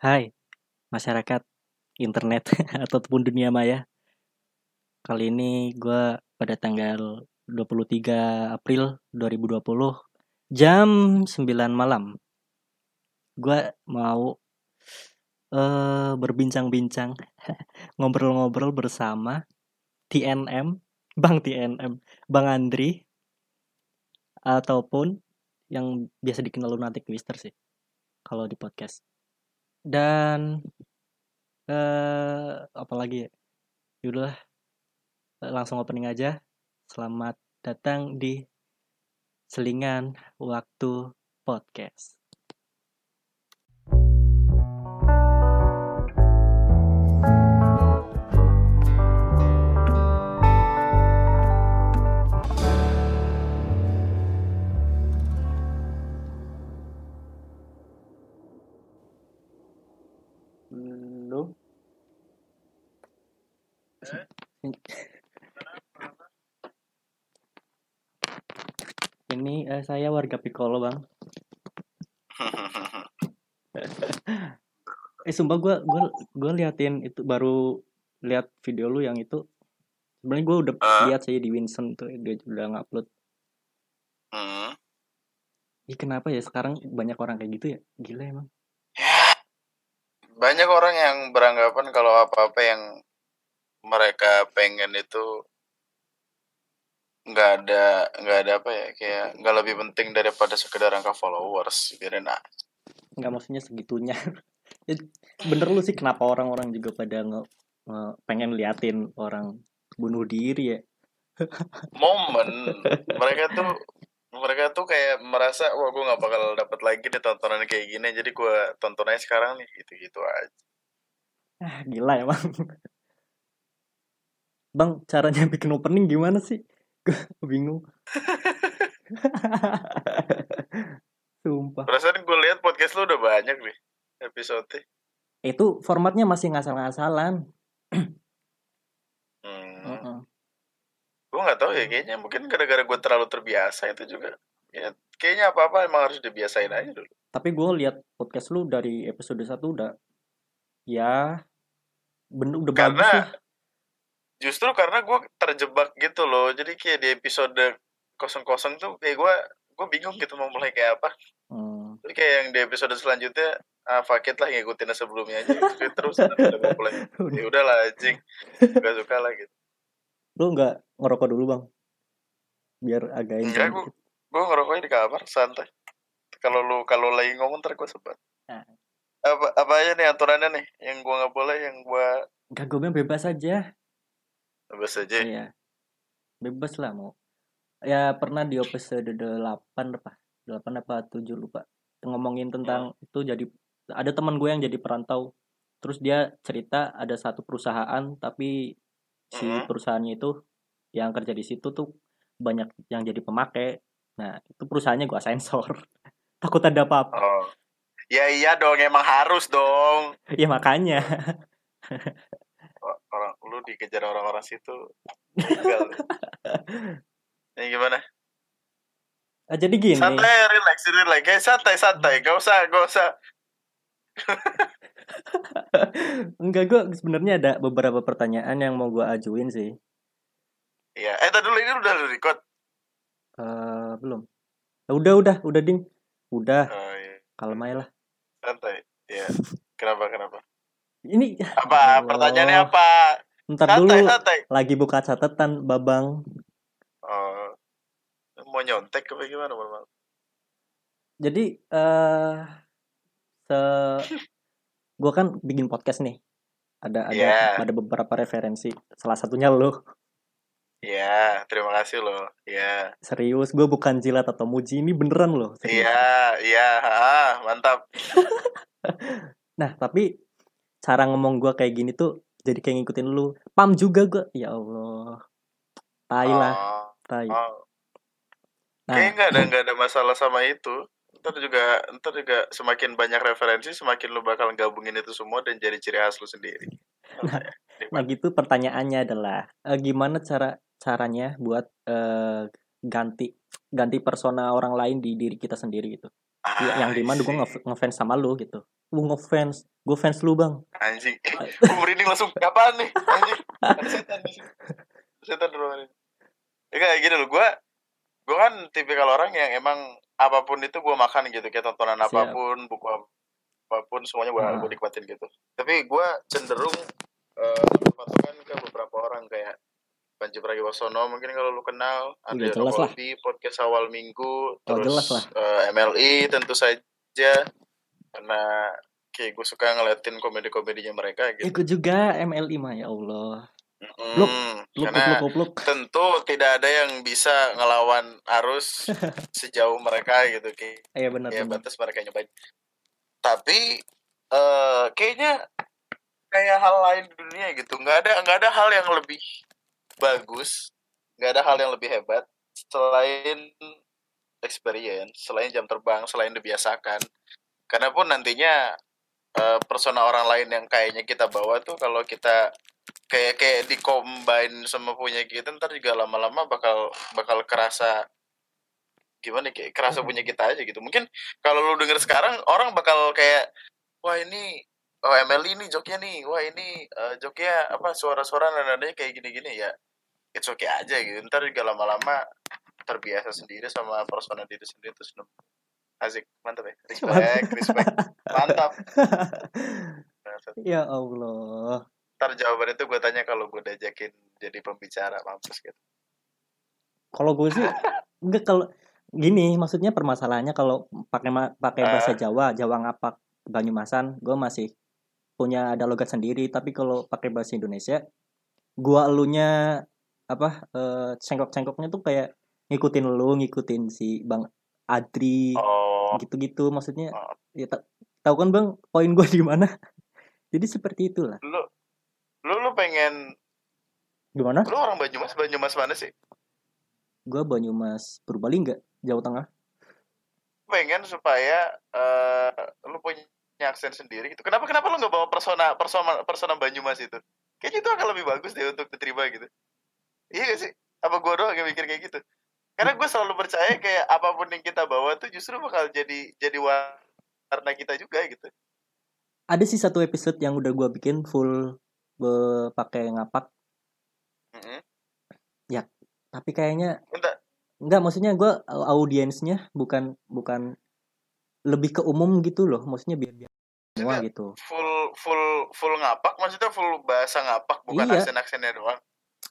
Hai, masyarakat internet ataupun dunia maya. Kali ini gue pada tanggal 23 April 2020 jam 9 malam. Gue mau eh berbincang-bincang, ngobrol-ngobrol bersama TNM, Bang TNM, Bang Andri, ataupun yang biasa dikenal lunatic twister sih, kalau di podcast. Dan eh apalagi ya? Yaudah, langsung opening aja. Selamat datang di Selingan Waktu Podcast. Ini eh, saya warga Piccolo bang. Eh sumpah gue gue gue liatin itu baru lihat video lu yang itu. Sebenarnya gue udah Ah. lihat saya di Winston tuh dia udah ngupload. Hmm. Ih kenapa ya sekarang banyak orang kayak gitu ya? Gila emang. Ya, banyak orang yang beranggapan kalau apa-apa yang mereka pengen itu nggak ada nggak ada apa ya kayak nggak lebih penting daripada sekedar angka followers biarin aja. Nggak maksudnya segitunya. Ya, Bener lu sih kenapa orang-orang juga pada nge, nge- pengen liatin orang bunuh diri ya? momen mereka tuh mereka tuh kayak merasa wah gue nggak bakal dapat lagi nih tontonan kayak gini jadi gue tonton aja sekarang nih gitu gitu aja Ah, gila emang. Bang, caranya bikin opening gimana sih? Gue bingung. Sumpah. perasaan gue lihat podcast lu udah banyak nih episode Itu formatnya masih ngasal-ngasalan. hmm. Gue nggak tahu ya kayaknya mungkin gara-gara gue terlalu terbiasa itu juga ya kayaknya apa-apa emang harus dibiasain aja dulu Tapi gue lihat podcast lu dari episode 1 udah ya bener udah Karena- bagus lah. Justru karena gue terjebak gitu loh jadi kayak di episode kosong-kosong tuh kayak gue gue bingung gitu mau mulai kayak apa Hmm. Jadi kayak yang di episode selanjutnya ah fuck it lah ngikutin yang sebelumnya aja gitu. terus udah mulai ya udahlah anjing gak suka lah gitu Lu nggak ngerokok dulu bang? Biar agak enggak gue gue ngerokoknya di kamar santai kalau lu kalau lagi ngomong ntar gue sebat Ah. apa apa aja nih aturannya nih yang gue nggak boleh yang gue Gak gue bilang bebas aja. Bebas aja Iya. Bebas lah mau. Ya pernah di episode 8 apa? 8 apa 7 lupa. Ngomongin tentang itu jadi ada teman gue yang jadi perantau. Terus dia cerita ada satu perusahaan tapi si Mhm. perusahaannya itu yang kerja di situ tuh banyak yang jadi pemakai. Nah, itu perusahaannya gua sensor. Takut ada apa-apa. oh ya iya dong emang harus dong Ya makanya. lu dikejar orang-orang situ tinggal ini gimana Ah, jadi gini. santai relax relax kayak santai santai gak usah gak usah Enggak gue sebenarnya ada beberapa pertanyaan yang mau gua ajuin sih. Iya, eh tadi dulu ini udah lu record. Eh belum. Ya udah udah udah ding. Udah, Oh iya, kalem aja lah. santai. Iya. Kenapa kenapa? Ini Apa Ya pertanyaannya apa? Ntar Santai dulu santai. lagi buka catatan Babang. Oh. Mau nyontek apa gimana, Bang? Jadi eh se gua kan bikin podcast nih. Ada ada Iya. ada beberapa referensi. Salah satunya lo. Iya, terima kasih loh. Iya. Serius, gue bukan jilat atau muji ini beneran loh. Iya, iya, ah, mantap. Nah, tapi cara ngomong gua kayak gini tuh jadi kayak ngikutin lu. Pam juga gua. Ya Allah. Tai lah, Oh, tai. oh. Nah, Kayaknya nggak ada nggak ada masalah sama itu. Ntar juga ntar juga semakin banyak referensi, semakin lu bakal gabungin itu semua dan jadi ciri khas lu sendiri. nah gitu pertanyaannya adalah eh, gimana cara caranya buat eh, ganti ganti persona orang lain di diri kita sendiri gitu. Ya, yang di mana gue nge- ngefans sama lu gitu. Lu ngefans gue fans lu bang. Anjing. Gue merinding langsung apaan nih? Anjing. Ada setan di sini. Ada setan ini. Ya kayak gini loh gue gue kan tipikal orang yang emang apa pun itu gue makan gitu kayak tontonan Siap. apa pun buku apa pun semuanya gue Ah. gue nikmatin gitu. Tapi gue cenderung eh, berpatokan ke beberapa orang kayak Panji Pragiwaksono mungkin kalau lu kenal. Jelas lah. Rokolbi podcast awal minggu Oh, terus jelas lah. eh, MLI tentu saja. Karena kayak gue suka ngeliatin komedi-komedinya mereka gitu. Ikut juga MLI mah ya Allah. Mm, Luk, lu karena kupluk kupluk tentu tidak ada yang bisa ngelawan arus sejauh mereka gitu. Kayak iya benar ya benar. batas mereka nyobain. Tapi eh kayaknya kayak hal lain di dunia gitu. Nggak ada nggak ada hal yang lebih bagus nggak ada hal yang lebih hebat selain experience selain jam terbang selain dibiasakan. Karena pun nantinya eh, persona orang lain yang kayaknya kita bawa tuh kalau kita kayak kayak dicombine sama punya kita ntar juga lama-lama bakal bakal kerasa gimana ya, kayak kerasa punya kita aja gitu. Mungkin kalau lu denger sekarang orang bakal kayak wah ini oh ML ini joknya nih. Wah ini eh, joknya apa suara-suara nadanya kayak gini-gini. Ya it's okay aja gitu. Ntar juga lama-lama terbiasa sendiri sama persona diri sendiri terus asik mantap ya. Respect respect. Mantap. Ya Allah. Ntar jawaban itu gue tanya kalau gue diajakin jadi pembicara mampus gitu. Kalau gue sih enggak kalau gini maksudnya permasalahannya kalau pakai pakai bahasa Jawa Jawa ngapak Banyumasan gue masih punya ada logat sendiri. Tapi kalau pakai bahasa Indonesia gua elunya apa eh, cengkok-cengkoknya tuh kayak ngikutin lu ngikutin si Bang Adri oh gitu-gitu maksudnya Oh. ya ta- tahu kan Bang poin gua di mana jadi seperti itulah lu lu lu pengen gimana lu orang Banyumas Banyumas mana sih gua Banyumas Purbalingga Jawa Tengah pengen supaya eh lu punya aksen sendiri gitu. Kenapa kenapa lu nggak bawa persona persona persona Banyumas itu? Kayaknya itu akan lebih bagus deh untuk diterima gitu. Iya gak sih? Apa gua doang yang mikir kayak gitu? Karena gue selalu percaya kayak apa pun yang kita bawa tuh justru bakal jadi jadi warna kita juga gitu. ada sih satu episode yang udah gua bikin full be- pakai ngapak Mm-mm. tapi kayaknya Entah, Enggak, maksudnya gue audiensnya bukan bukan lebih ke umum gitu loh, maksudnya biar biar semua gitu. full full full ngapak maksudnya full bahasa ngapak bukan Iya. aksen aksennya doang.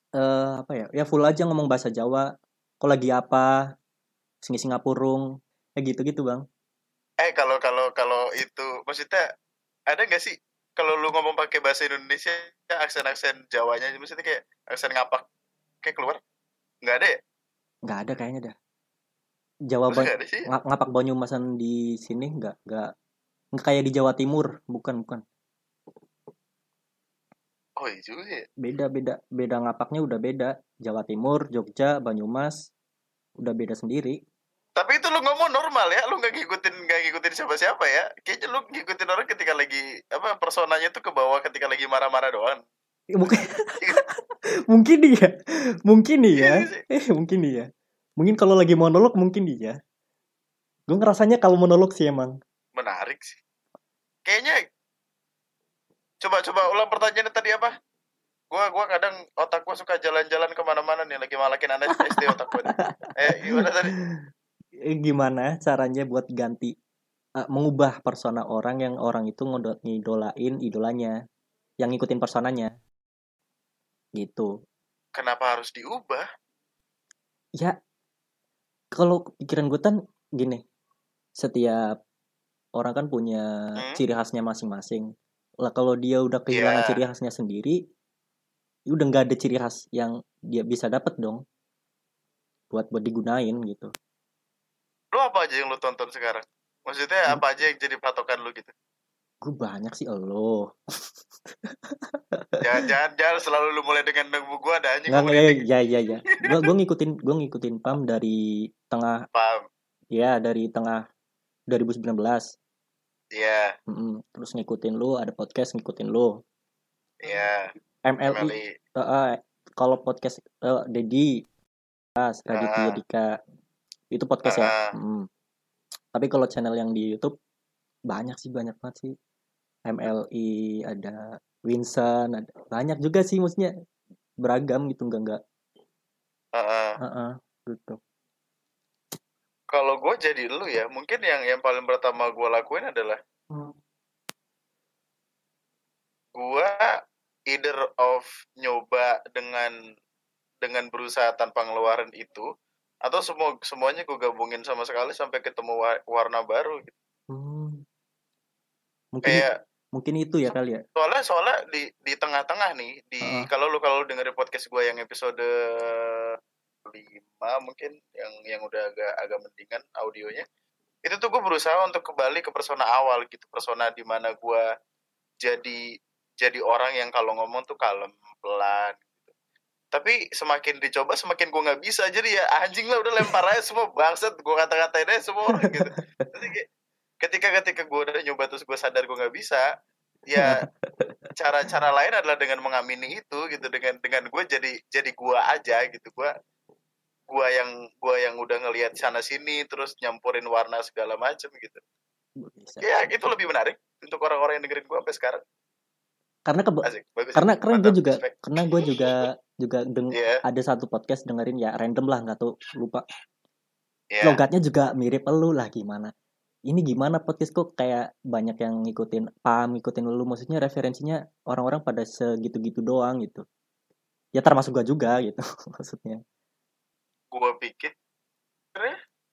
Eh apa ya? Ya full aja ngomong bahasa Jawa. Kok lagi apa? Singi Singapurung, ya gitu-gitu bang. Eh kalau kalau kalau itu maksudnya ada nggak sih kalau lu ngomong pakai bahasa Indonesia aksen-aksen Jawanya maksudnya kayak aksen ngapak kayak keluar nggak ada ya? Nggak ada kayaknya dah. Jawa Masa Ba- nggak ada sih? nga- ngapak Banyumasan di sini nggak nggak nggak kayak di Jawa Timur, bukan bukan. Oh iya juga ya. Beda beda beda ngapaknya udah beda. Jawa Timur, Jogja, Banyumas udah beda sendiri. Tapi itu lu ngomong normal ya, lu nggak ngikutin nggak ngikutin siapa-siapa ya. Kayaknya lu ngikutin orang ketika lagi apa personanya tuh ke bawah ketika lagi marah-marah doang. Eh, Mungkin mungkin dia, mungkin dia. Iya. Eh, mungkin dia. Mungkin kalau lagi monolog mungkin dia. Gue ngerasanya kalau monolog sih emang. Menarik sih. Kayaknya coba coba ulang pertanyaannya tadi apa? Gua gua kadang otak gua suka jalan-jalan ke mana-mana nih lagi malakin anak SD otak gua. nih. Eh gimana tadi? Eh, Gimana caranya buat ganti eh, mengubah persona orang yang orang itu ngidolain idolanya, yang ngikutin personanya. Gitu. Kenapa harus diubah? Ya kalau pikiran gue kan gini. Setiap orang kan punya Hmm. ciri khasnya masing-masing. Lah kalau dia udah kehilangan Iya. ciri khasnya sendiri, ya udah nggak ada ciri khas yang dia bisa dapat dong. Buat buat digunain gitu. Lu apa aja yang lu tonton sekarang? Maksudnya Hmm. apa aja yang jadi patokan lu gitu? Gue banyak sih lo. Jangan jangan jangan selalu lu mulai dengan nunggu gua ada anjing Nggak, ya, ya, ya, ya. Gue gue ngikutin gue ngikutin Pam dari tengah Paham. ya dari tengah 2019. Iya, Mm-mm. Terus ngikutin lu, ada podcast ngikutin lu. iya. MLI Emily. Eh, eh, kalau podcast eh, Dedi Mas Raditya Ah. Dika itu podcast ya Ah. Mm. tapi kalau channel yang di YouTube banyak sih banyak banget sih MLI ada Winston ada banyak juga sih maksudnya beragam gitu enggak enggak Heeh. Heeh, gitu kalau gue jadi lu ya mungkin yang yang paling pertama gue lakuin adalah Hmm. gue either of nyoba dengan dengan berusaha tanpa ngeluarin itu atau semua semuanya gue gabungin sama sekali sampai ketemu wa- warna baru gitu. Hmm. mungkin kayak mungkin itu ya kali ya soalnya soalnya di di tengah-tengah nih di Heeh. kalau lu kalau dengerin podcast gue yang episode 5 mungkin yang yang udah agak agak mendingan audionya. Itu tuh gue berusaha untuk kembali ke persona awal gitu persona di mana gue jadi jadi orang yang kalau ngomong tuh kalem pelan gitu. tapi semakin dicoba semakin gue nggak bisa. Jadi ya anjing lah udah lempar aja semua bangsat gue kata-katain aja semua orang gitu. Ketika ketika gue udah nyoba terus gue sadar gue nggak bisa ya cara-cara lain adalah dengan mengamini itu gitu dengan dengan gue jadi jadi gue aja gitu. Gue gue yang gue yang udah ngelihat sana sini terus nyampurin warna segala macem gitu. Bisa. Ya itu lebih menarik untuk orang-orang yang dengerin gue sampai sekarang. Karena keba- asik bagus. karena karena gue Mantap, juga respect. karena gue juga juga deng Iya, ada satu podcast dengerin ya random lah nggak tahu lupa. Iya. logatnya juga mirip lu lah gimana? Ini gimana podcast kok kayak banyak yang ngikutin pam ngikutin lu maksudnya referensinya orang-orang pada segitu-gitu doang gitu. Ya termasuk gua juga gitu maksudnya gue pikir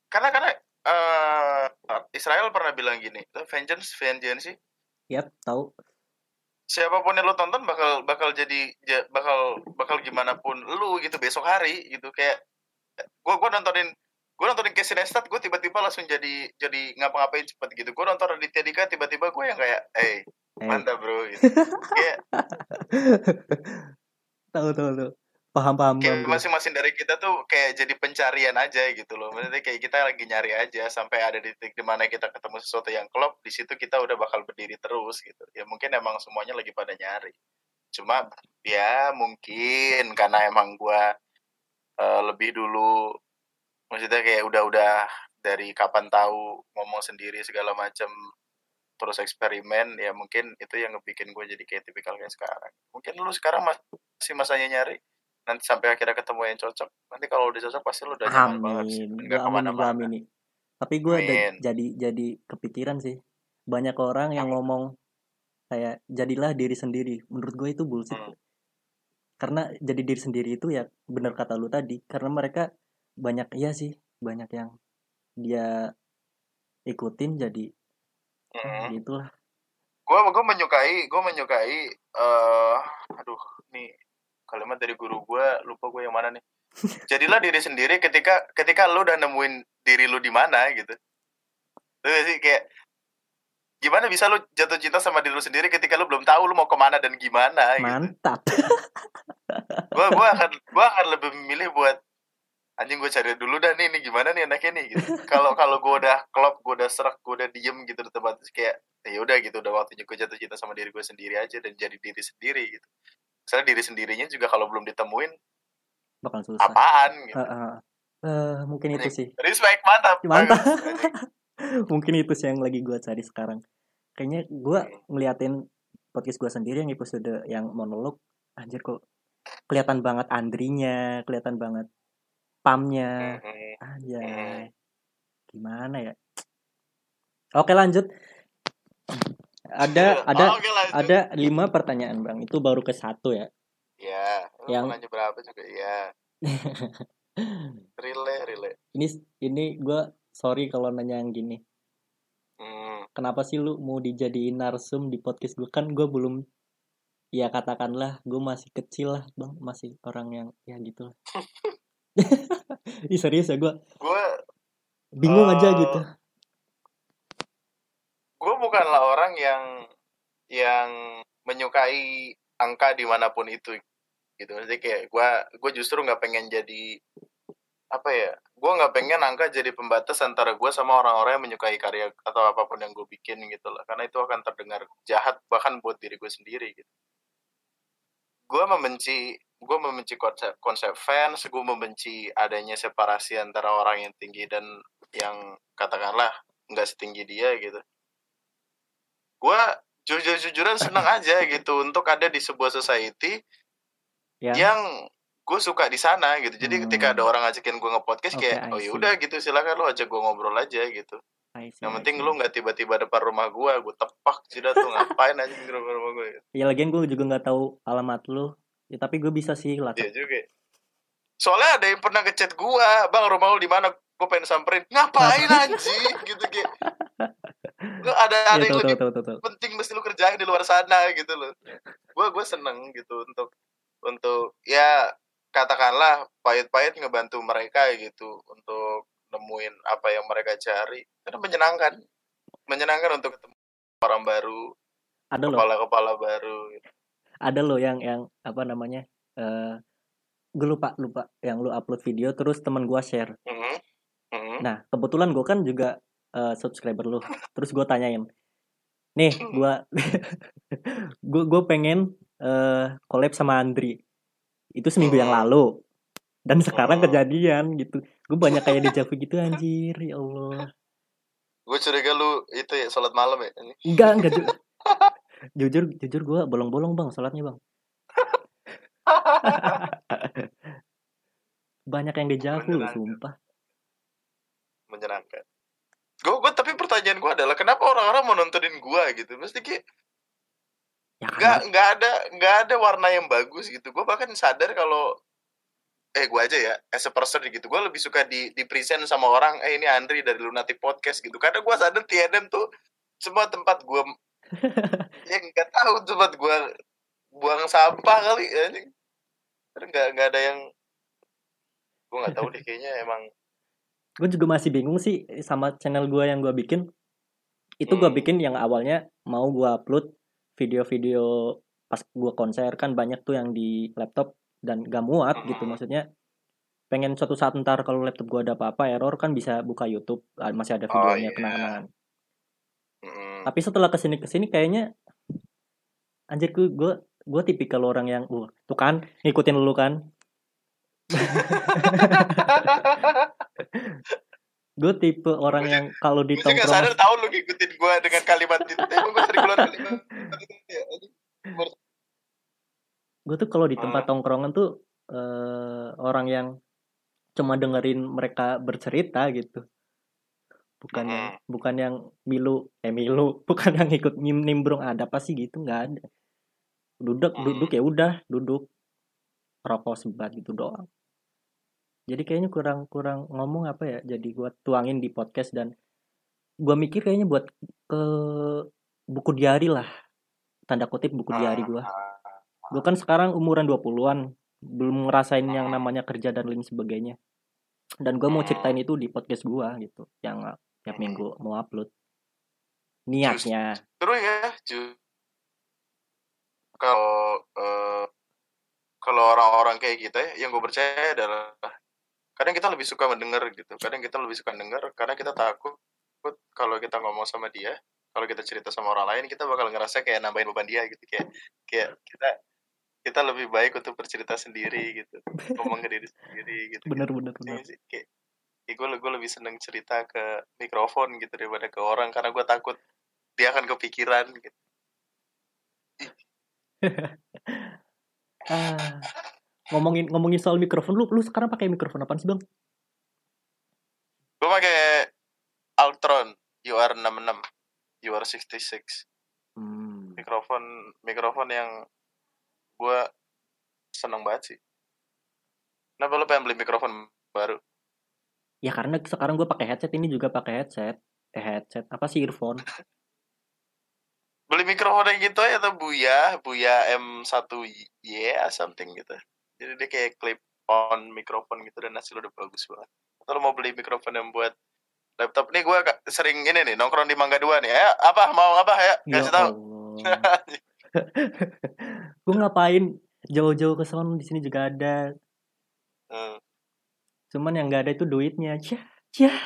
karena karena eh, Israel pernah bilang gini vengeance vengeance sih yap tahu. Siapa pun yang lu tonton bakal bakal jadi ja- bakal bakal gimana pun lu gitu besok hari gitu kayak gua gua nontonin gua nontonin Casey Neistat gue tiba-tiba langsung jadi jadi ngapa-ngapain cepet gitu. Gua nonton Raditya Dika tiba-tiba gue yang kayak eh eh mantap bro gitu. kayak tahu tahu tahu paham paham kayak masing-masing dari kita tuh kayak jadi pencarian aja gitu loh. Maksudnya kayak kita lagi nyari aja sampai ada di titik di mana kita ketemu sesuatu yang klop di situ kita udah bakal berdiri terus gitu. Ya mungkin emang semuanya lagi pada nyari. Cuma ya mungkin karena emang gua eh, lebih dulu maksudnya kayak udah-udah dari kapan tahu ngomong sendiri segala macam terus eksperimen ya mungkin itu yang ngebikin gue jadi kayak tipikal kayak sekarang. Mungkin lu sekarang masih masanya nyari nanti sampai akhirnya ketemu yang cocok. Nanti kalau udah cocok pasti lu udah nyaman banget sih. Amin nggak amin gua ke mana-mana amin nih. Tapi gue Amin. jadi jadi kepikiran sih. Banyak orang yang ngomong kayak jadilah diri sendiri. Menurut gue itu bullshit. Hmm. karena jadi diri sendiri itu ya benar kata lu tadi. Karena mereka banyak iya sih banyak yang dia ikutin jadi Mm. gitulah. Gue gue menyukai gue menyukai eh aduh nih kalimat dari guru gue lupa gue yang mana nih. Jadilah diri sendiri ketika ketika lu udah nemuin diri lu di mana gitu. Terus sih? Kayak gimana bisa lu jatuh cinta sama diri lu sendiri ketika lu belum tahu lu mau ke mana dan gimana gitu? Mantap. Gue gua akan gua akan lebih memilih buat anjing gue cari dulu dah nih, nih gimana nih enaknya nih gitu. Kalau kalau gue udah klop, gue udah serak, gue udah diem gitu di tempat kayak ya udah gitu. Udah waktunya gue jatuh cinta sama diri gue sendiri aja dan jadi diri sendiri gitu. Misalnya diri sendirinya juga kalau belum ditemuin bakal susah apaan gitu. Eh, eh. Eh, mungkin itu sih Respect mantap. Mantap. Mungkin itu sih yang lagi gue cari sekarang kayaknya gue Hmm. ngeliatin podcast gue sendiri yang episode yang monolog anjir kok kelihatan banget Andrinya kelihatan banget pamnya aja Hmm. gimana ya oke lanjut ada ada Oke, lanjut. ada lima pertanyaan bang itu baru ke satu ya Ya, Yang- nanya berapa juga ya. Relay, relay. ini ini gue sorry kalau nanya yang gini Hmm. kenapa sih lu mau dijadiin narsum di podcast gue kan gue belum ya katakanlah gue masih kecil lah bang masih orang yang ya gitu lah Ih serius ya gue Gue bingung aja Eh, gitu gue bukanlah orang yang yang menyukai angka di mana pun itu gitu. Jadi kayak gue gue justru nggak pengen jadi apa ya gue nggak pengen angka jadi pembatas antara gue sama orang-orang yang menyukai karya atau apa pun yang gue bikin gitu lah karena itu akan terdengar jahat bahkan buat diri gue sendiri gitu. Gue membenci gue membenci konsep konsep fans gue membenci adanya separasi antara orang yang tinggi dan yang katakanlah nggak setinggi dia gitu gue jujur-jujuran senang aja gitu untuk ada di sebuah society Ya. yang gue suka di sana gitu jadi ketika ada Hmm. orang ngajakin gue nge-podcast Oke, kayak oh ya see. udah gitu silakan lo ajak gue ngobrol aja gitu I see, yang penting lu nggak tiba-tiba depan rumah gue gue tepak sudah tuh ngapain aja di depan rumah gue Ya lagian gue juga nggak tahu alamat lu. Ya, tapi gue bisa sih lah. Iya juga. Soalnya ada yang pernah ngechat gua, "Bang, rumah lu di mana?" Gue pengen samperin. Ngapain anjing? gitu kayak. Lu ada ada Iya yang tahu lebih tahu tahu tahu. tahu. penting mesti lu kerjain di luar sana gitu loh. Gua gue seneng gitu untuk untuk ya katakanlah pahit-pahit ngebantu mereka gitu untuk nemuin apa yang mereka cari. Karena menyenangkan. Menyenangkan untuk ketemu orang baru, Ada loh, kepala-kepala baru. Gitu. ada loh yang yang apa namanya? Eh gue lupa lupa yang lu upload video terus teman gue share. Mhm. Mhm. Nah kebetulan gue kan juga eh, subscriber lu. Terus gue tanyain, nih gue gue gue pengen eh collab sama Andri. Itu seminggu yang Hmm. lalu. Dan sekarang Hmm. kejadian gitu. Gue banyak kayak dejavu gitu anjir ya Allah. Gue curiga lu itu ya sholat malam ya. Ini. Enggak, enggak ju- jujur jujur gue bolong-bolong bang sholatnya bang. Banyak yang dejavu sumpah. menyenangkan. Gue, gue tapi pertanyaan gue adalah kenapa orang-orang mau nontonin gue gitu? Mesti kayak Ya nggak ada nggak ada warna yang bagus gitu. Gue bahkan sadar kalau eh gue aja ya as a person gitu gue lebih suka di di present sama orang eh ini Andri dari Lunatic Podcast gitu karena gue sadar TNM tuh semua tempat gue ya nggak tahu tempat gue buang sampah kali ya nggak nggak ada yang gue nggak tahu deh kayaknya emang gue juga masih bingung sih sama channel gue yang gue bikin. Itu gue Hmm. bikin yang awalnya mau gue upload video-video pas gue konser kan banyak tuh yang di laptop dan gak muat gitu Hmm. maksudnya pengen suatu saat ntar kalau laptop gue ada apa-apa error kan bisa buka YouTube ah, masih ada Oh, videonya iya. kenang-kenangan mm, tapi setelah ke sini ke sini kayaknya anjir gue gue gue tipikal orang yang uh tuh kan ngikutin lu kan gue tipe orang yang kalau di gue sih nggak sadar tongkrongan tahu lu ngikutin gue dengan kalimat itu. Emang gue sering keluar kalimat. Gue tuh kalau di tempat Ah. tongkrongan tuh eh, orang yang cuma dengerin mereka bercerita gitu. Bukan yang Mm-mm. bukan yang milu eh milu bukan yang ikut nim nimbrung ada apa sih? gitu nggak ada. Duduk duduk ya udah duduk. Rokok sebat gitu doang jadi kayaknya kurang kurang ngomong apa ya jadi gua tuangin di podcast dan gua mikir kayaknya buat ke buku diari lah tanda kutip buku diari gua Ah, gue kan sekarang umuran 20-an belum ngerasain yang Hmm. namanya kerja dan lain sebagainya dan gue mau Hmm. ceritain itu di podcast gue gitu yang tiap Hmm. minggu mau upload niatnya Terus ya kalau eh, kalau orang-orang kayak kita ya, yang gue percaya adalah kadang kita lebih suka mendengar gitu kadang kita lebih suka mendengar karena kita takut kalau kita ngomong sama dia kalau kita cerita sama orang lain kita bakal ngerasa kayak nambahin beban dia gitu kayak kayak kita kita lebih baik untuk bercerita sendiri gitu ngomong ke diri sendiri gitu bener-bener Iya bener sih, kayak ya gue, gue lebih seneng cerita ke mikrofon gitu daripada ke orang karena gue takut dia akan kepikiran gitu. ah ngomongin ngomongin soal mikrofon lu lu sekarang pakai mikrofon apa sih bang Gue pakai Altron UR66, UR66 hmm. mikrofon mikrofon yang gue seneng banget sih. Kenapa lo pengen beli mikrofon baru? ya karena sekarang gue pakai headset ini juga pakai headset eh headset apa sih earphone Beli mikrofon yang gitu aja atau Buya, Buya M1Y something gitu. Jadi dia kayak clip on mikrofon gitu dan hasil udah bagus banget. Atau lo mau beli mikrofon yang buat laptop. Nih gue sering ini nih nongkrong di Mangga Dua nih. Ya apa? Mau apa? Ya kasih tahu. Gue ngapain? Jauh-jauh ke sana di sini juga ada. Hmm. cuman yang nggak ada itu duitnya. Cah, cah.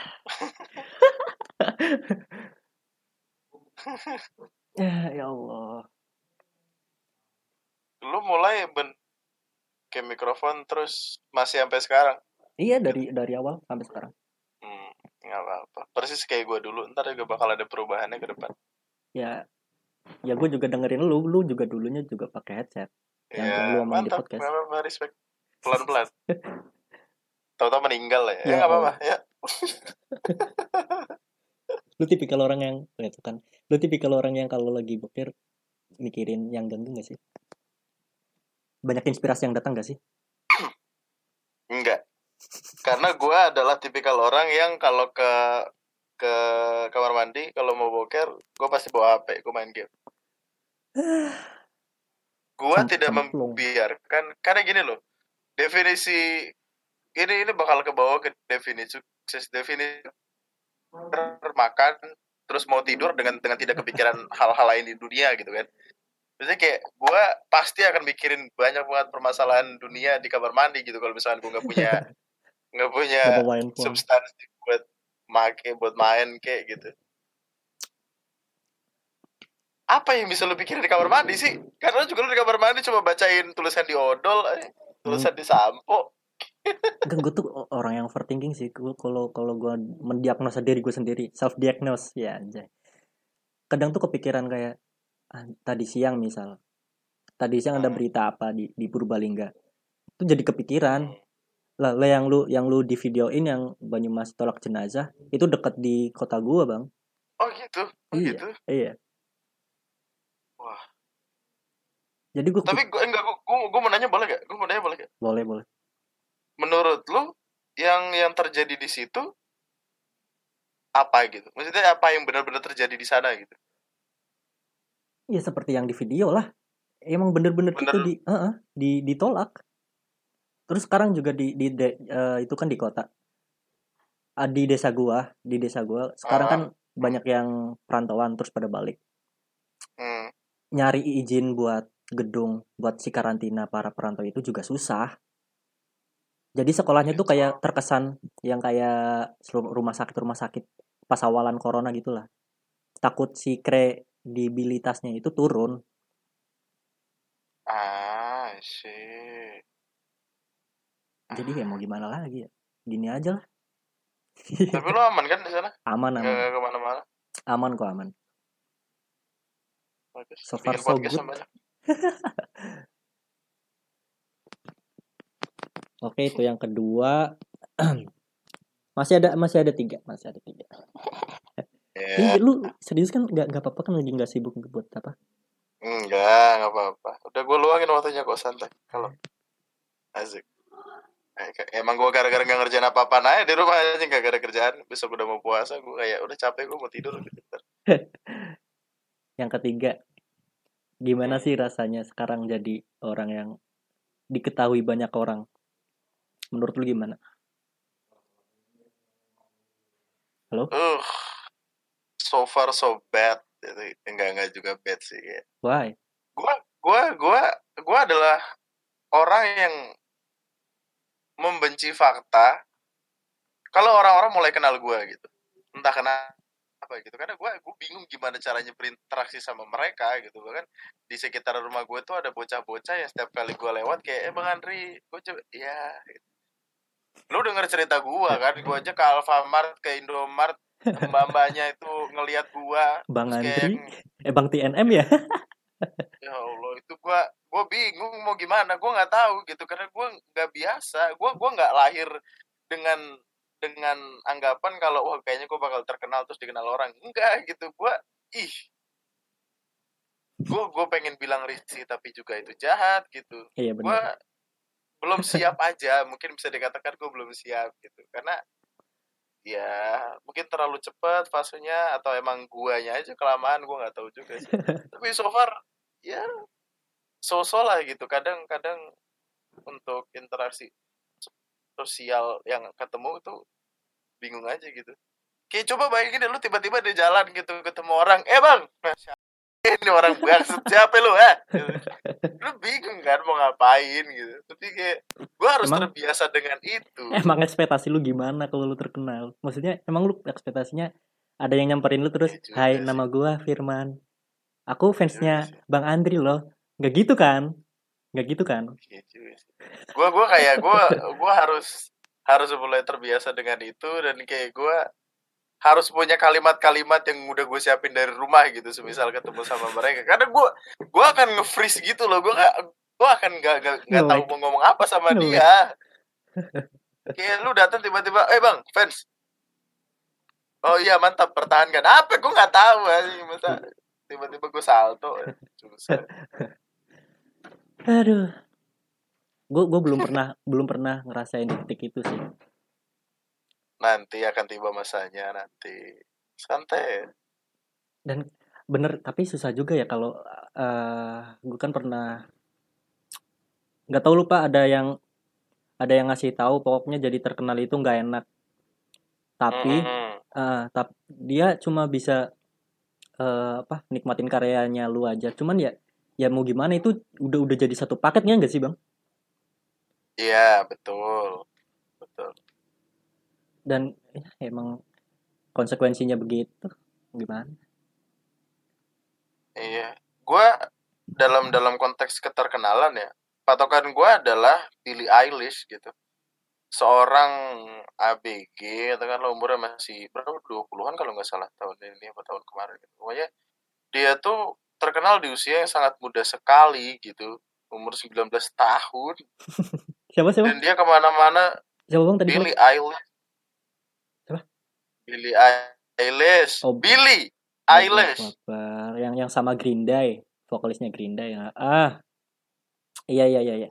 ya ya Allah. Lu mulai ben kayak mikrofon terus masih sampai sekarang. Iya dari dari awal sampai sekarang. Hmm. nggak apa-apa. Persis kayak gue dulu ntar juga bakal ada perubahannya ke depan. Ya ya gue juga dengerin lu lu juga dulunya juga pakai headset. Yang ya lu omongin di mantap. podcast. Nggak apa-apa respect. Pelan-pelan. Tahu-tahu meninggal lah ya, Ya ya nggak apa-apa. Ya. Lu tipikal orang yang ya itu kan. Lu tipikal orang yang kalau lagi boker mikirin yang ganggu gak sih banyak inspirasi yang datang gak sih? Enggak karena gue adalah tipikal orang yang kalau ke ke kamar mandi kalau mau boker gue pasti bawa HP gue main game. Gue tidak membiarkan karena gini loh definisi ini ini bakal ke bawah ke definisi sukses definisi makan terus mau tidur dengan dengan tidak kepikiran hal-hal lain di dunia gitu kan Biasanya kayak gue pasti akan mikirin banyak banget permasalahan dunia di kamar mandi gitu kalau misalnya gue nggak punya nggak punya substansi buat make buat main kayak gitu. Apa yang bisa lu pikirin di kamar mandi sih? Karena juga lu di kamar mandi cuma bacain tulisan di odol eh, tulisan di sampo. Enggak, gue tuh orang yang overthinking sih. Gue kalau kalau gue mendiagnosa diri gue sendiri, self diagnose ya anjay. Kadang tuh kepikiran kayak tadi siang misal. Tadi siang ada Hmm. berita apa di di Purbalingga. Itu jadi kepikiran. Lah, lah yang lu yang lu di videoin yang Banyumas tolak jenazah itu deket di kota gua, Bang. oh gitu oh Iya. gitu Iya. Wah. Jadi gue tapi gue enggak gue gue mau nanya boleh gak gue mau nanya boleh gak boleh boleh. menurut lu yang yang terjadi di situ apa gitu maksudnya apa yang benar-benar terjadi di sana gitu Ya seperti yang di video lah. Emang bener-bener Bener. itu di, Heeh, di ditolak. Terus sekarang juga di di de- eh, itu kan di kota. Ah, di desa gua, di desa gua sekarang Ah. kan banyak yang perantauan terus pada balik. hmm. Nyari izin buat gedung buat si karantina para perantau itu juga susah. Jadi sekolahnya tuh kayak terkesan yang kayak rumah sakit rumah sakit pas awalan corona gitulah. Takut si kredibilitasnya itu turun. ah sih Jadi ya mau gimana lagi ya? Gini aja lah. tapi lu aman kan di sana aman aman ke mana-mana aman kok aman. Bagus. So far so good. Oke itu yang kedua. masih ada masih ada tiga masih ada tiga. Ini lu serius kan nggak nggak apa-apa kan lagi nggak sibuk buat apa? enggak, enggak apa-apa. Udah gue luangin waktunya kok santai. Kalau asik. Eh, Emang gue gara-gara gak ngerjain apa-apa aja di rumah aja gak ada kerjaan. Besok udah mau puasa, gue kayak udah capek gue mau tidur gitu. Yang ketiga, gimana sih rasanya sekarang jadi orang yang diketahui banyak orang? Menurut lu gimana? Uh, so far so bad. Gitu. Enggak enggak juga bad sih. Kayak. Why? Gue gue gue gue adalah orang yang membenci fakta. Kalau orang-orang mulai kenal gue gitu, entah kenapa gitu. Karena gue gue bingung gimana caranya berinteraksi sama mereka gitu. Bahkan di sekitar rumah gue tuh ada bocah-bocah yang setiap kali gue lewat kayak, eh bang Andri, gue coba, ya. Gitu. Lu denger cerita gue kan, gue aja ke Alfamart, ke Indomart, mbak-mbaknya itu ngelihat gue, Bang Terus kayak Andri? Eh Bang TNM ya? ya Allah itu gua gua bingung mau gimana gua nggak tahu gitu karena gua nggak biasa gua gua nggak lahir dengan dengan anggapan kalau wah kayaknya gua bakal terkenal terus dikenal orang enggak gitu gua ih gua gua pengen bilang risih tapi juga itu jahat gitu Iya gua benar. belum siap aja mungkin bisa dikatakan gua belum siap gitu karena ya mungkin terlalu cepat fasenya atau emang guanya aja kelamaan gua nggak tahu juga sih. Tapi so far ya so-so lah gitu. Kadang-kadang untuk interaksi sosial yang ketemu itu bingung aja gitu. Kayak coba bayangin deh lu tiba-tiba di jalan gitu ketemu orang eh bang! nah, ini orang bangsat siapa lu eh lu bingung kan mau ngapain gitu tapi kayak gua harus Emang- terbiasa dengan itu Emang ekspektasi lu gimana kalau lu terkenal? Maksudnya emang lu ekspektasinya ada yang nyamperin lu terus, juga "Hai, sih. nama gua Firman. Aku fansnya juga Bang Andri loh." Nggak gitu kan? Nggak gitu kan? Sih. gua gua kayak gua gua harus harus mulai terbiasa dengan itu dan kayak gua harus punya kalimat-kalimat yang udah gue siapin dari rumah gitu semisal ketemu sama mereka. Karena gue gue akan nge-freeze gitu loh gue gak gue akan gak gak, gak No tahu mau ngomong apa sama No dia. Kayak lu datang tiba-tiba eh bang fans. Oh iya mantap pertahankan. Apa? Gue nggak tahu masa tiba-tiba gue salto. Aduh. Gue gue belum pernah belum pernah ngerasain detik itu sih nanti akan tiba masanya nanti. Santai. Dan bener tapi susah juga ya kalau eh gue kan pernah nggak tahu lupa ada yang ada yang ngasih tahu pokoknya jadi terkenal itu nggak enak. Tapi Mm-mm. eh tap, dia cuma bisa eh, apa nikmatin karyanya lu aja. Cuman ya ya mau gimana itu udah udah jadi satu paketnya nggak sih bang? Iya betul. Betul dan ya, emang konsekuensinya begitu. Gimana? Iya. Gue dalam dalam konteks keterkenalan ya patokan gue adalah Billie Eilish gitu. Seorang ABG itu kan lo umurnya masih berapa? 20-an kalau nggak salah tahun ini apa tahun kemarin gitu. pokoknya dia tuh terkenal di usia yang sangat muda sekali gitu umur 19 tahun. Siapa siapa? Dan dia ke mana-mana siapa bang tadi Billie Eilish? Billie Eilish. Oh, Allahu Eilish. Akbar. yang yang sama Green Day. Vokalisnya Green Day. Ya ah. Iya iya iya iya.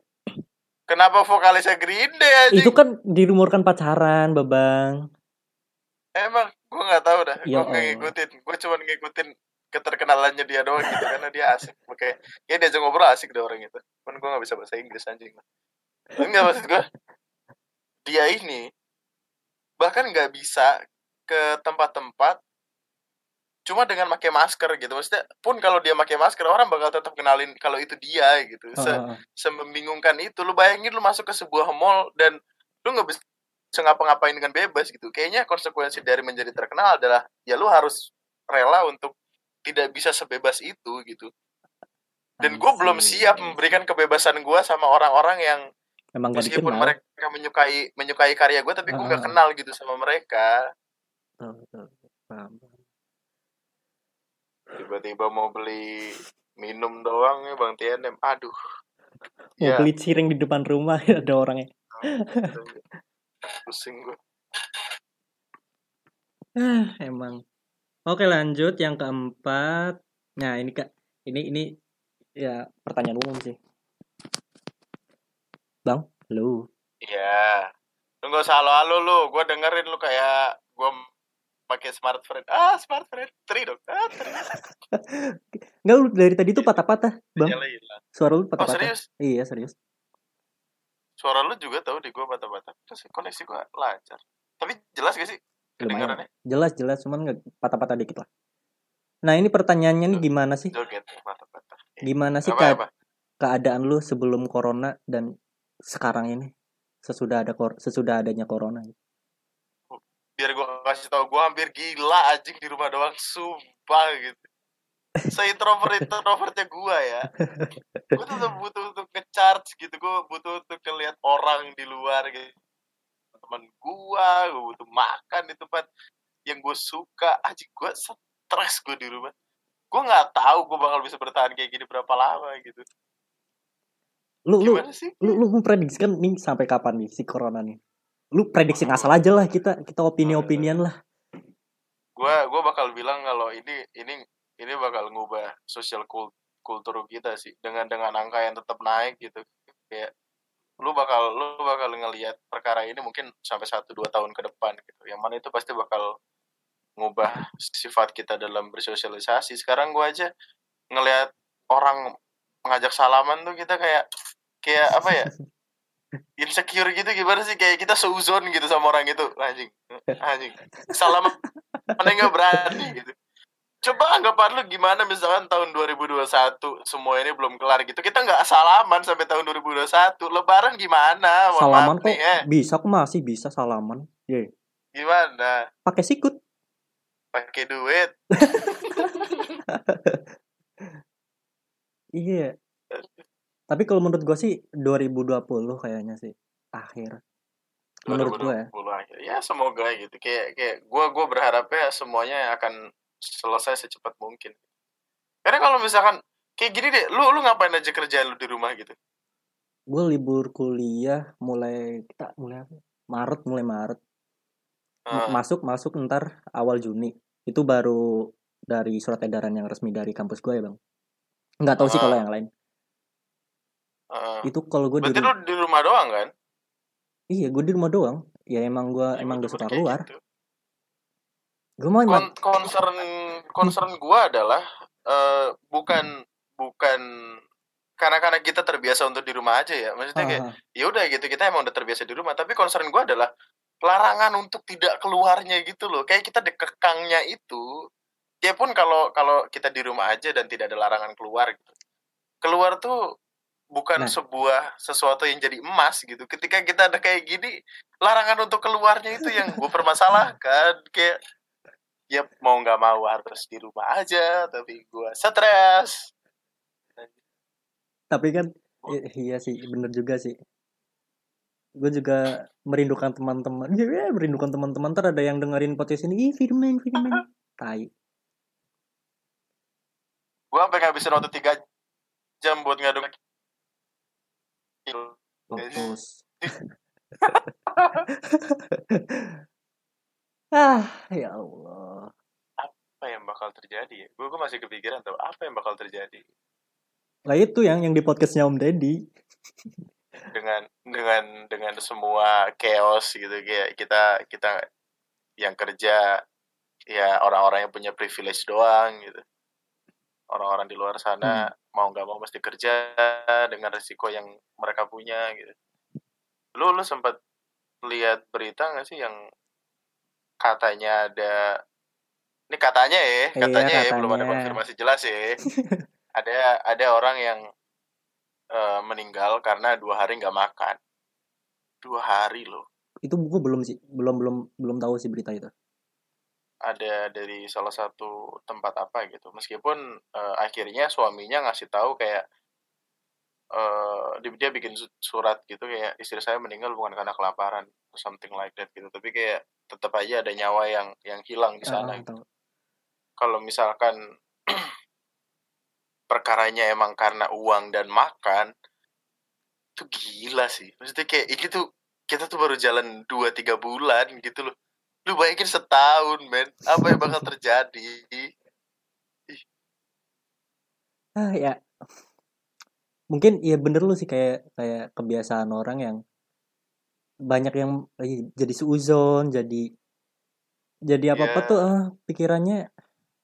Kenapa vokalisnya Green Day anjing? Itu kan dirumorkan pacaran babang emang? Gue nggak tahu dah. Gue Ya nggak Allah. ngikutin. Gue cuma ngikutin keterkenalannya dia doang gitu karena dia asik. Kayak ya diajak ngobrol asik deh orang itu. Cuman gue nggak bisa bahasa Inggris anjing. Enggak maksud gue dia ini bahkan nggak bisa ke tempat-tempat cuma dengan pakai masker gitu. Maksudnya pun kalau dia pakai masker orang bakal tetap kenalin kalau itu dia gitu. Se- semembingungkan itu. Lu bayangin lu masuk ke sebuah mall dan lu nggak bisa ngapa-ngapain dengan bebas gitu. Kayaknya konsekuensi dari menjadi terkenal adalah ya lu harus rela untuk tidak bisa sebebas itu gitu. Dan gue belum siap memberikan kebebasan gue sama orang-orang yang emang gak meskipun mereka menyukai menyukai karya gue tapi gue nggak Ah. kenal gitu sama mereka Betul, betul. Paham, paham. tiba-tiba mau beli minum doang ya bang TNM aduh. Mau ya. beli cireng di depan rumah ada orangnya pusing gue ah emang. Oke lanjut. Yang keempat. Nah ini kak. Ini ini ya pertanyaan umum sih. Bang lu Iya. Lu gak usah halo-halo lu. Gue dengerin lu kayak gue pakai smart friend. Ah, smart friend. Tri dong. Ah, tri. Enggak lu dari tadi tuh patah-patah bang Nyala hilang. suara lu Oh, patah-patah serius? iya serius Suara lu juga tahu di gue bata-bata. Terus koneksi gue lancar. Tapi jelas gak sih? Kedengarannya? jelas jelas cuman nggak patah-patah dikit lah nah ini pertanyaannya nih gimana sih Joget bata-bata. gimana sih Apa, kead- apa? keadaan lu sebelum corona dan sekarang ini sesudah ada sesudah adanya corona Biar gue kasih tau. Gue hampir gila anjing di rumah doang. Sumpah gitu. Se-introvert introvertnya gue ya. Gue tuh butuh untuk nge-charge gitu. Gue butuh untuk ngeliat orang di luar gitu. Temen gue, gue butuh makan di tempat yang gue suka. Anjing gue stres gue di rumah. Gue nggak tahu gue bakal bisa bertahan kayak gini berapa lama gitu. lu lu Gimana sih? lu lu memprediksikan nih sampai kapan nih si corona nih lu prediksi ngasal aja lah kita kita opini opinian lah. Gue gue bakal bilang kalau ini ini ini bakal ngubah sosial kul- kultur kita sih. Dengan dengan angka yang tetap naik gitu. Kayak lu bakal lu bakal ngelihat perkara ini mungkin sampai satu dua tahun ke depan gitu. Yang mana itu pasti bakal ngubah sifat kita dalam bersosialisasi. Sekarang gue aja ngelihat orang ngajak salaman tuh kita kayak kayak apa ya insecure gitu gimana sih? Kayak kita seuzon gitu sama orang itu. Anjing. Anjing. Salaman mana nggak berani gitu. Coba anggapan lu gimana misalkan tahun 2021 semua ini belum kelar gitu. Kita nggak salaman sampai tahun 2021 lebaran gimana? Mohon salaman kok nih, eh. bisa kok masih bisa salaman? Ye. gimana? Pakai sikut. Pakai duit menurut gue ya 2020 akhir. Ya semoga gitu. Kayak kayak gue gue berharapnya semuanya akan selesai secepat mungkin. Karena kalau misalkan kayak gini deh, lu lu ngapain aja kerjaan lu di rumah gitu? gue libur kuliah mulai kita mulai apa? Maret mulai Maret M- Ah, masuk masuk ntar awal Juni itu baru dari surat edaran yang resmi dari kampus gue ya bang nggak tahu sih kalau Ah. yang lain ah. itu kalau gue di lu di rumah doang kan? iya gue di rumah doang. Ya emang gue Ya, emang gak suka keluar gitu. gue mau Kon- concern concern gua adalah eh, bukan bukan karena karena kita terbiasa untuk di rumah aja ya. Maksudnya kayak Ah, ya udah gitu kita emang udah terbiasa di rumah. Tapi concern gua adalah larangan untuk tidak keluarnya gitu loh. Kayak kita dikekangnya itu ya pun kalau kalau kita di rumah aja dan tidak ada larangan keluar gitu. Keluar tuh bukan Nah. sebuah sesuatu yang jadi emas gitu. Ketika kita ada kayak gini larangan untuk keluarnya itu yang gue permasalahkan. Kayak ya mau nggak mau harus di rumah aja tapi gue stres. Tapi kan i- iya sih bener juga sih. Gue juga merindukan teman-teman. Ya merindukan teman-teman. Ntar ada yang dengerin podcast ini ih Firman Firman. Tai. Gue sampai ngabisin waktu tiga jam buat ngadu fokus. Ah ya Allah. Apa yang bakal terjadi? Gue masih kepikiran tuh apa yang bakal terjadi? Lah itu yang yang di podcastnya Om Deddy. Dengan dengan dengan semua chaos gitu kayak kita kita yang kerja ya orang-orang yang punya privilege doang gitu. Orang-orang di luar sana mau nggak mau mesti kerja dengan resiko yang mereka punya gitu. Lu lu sempat lihat berita nggak sih yang katanya ada ini katanya ya Iya, katanya ya belum ada konfirmasi jelas ya. Ada ada orang yang eh, meninggal karena dua hari nggak makan. Dua hari loh. Itu buku belum sih? Belum belum belum tahu sih berita itu ada dari salah satu tempat apa gitu. Meskipun eh, akhirnya suaminya ngasih tahu kayak eh dia, bikin su- surat gitu kayak istri saya meninggal bukan karena kelaparan something like that gitu. Tapi kayak tetap aja ada nyawa yang yang hilang di sana gitu. kalau misalkan perkaranya emang karena uang dan makan itu gila sih. Maksudnya kayak ini tuh kita tuh baru jalan 2-3 bulan gitu loh lu bayangin setahun men. Apa yang bakal terjadi? Ah ya. Mungkin ya bener lu sih kayak kayak kebiasaan orang yang banyak yang eh, jadi seuzon jadi jadi apa apa Iya. tuh ah, pikirannya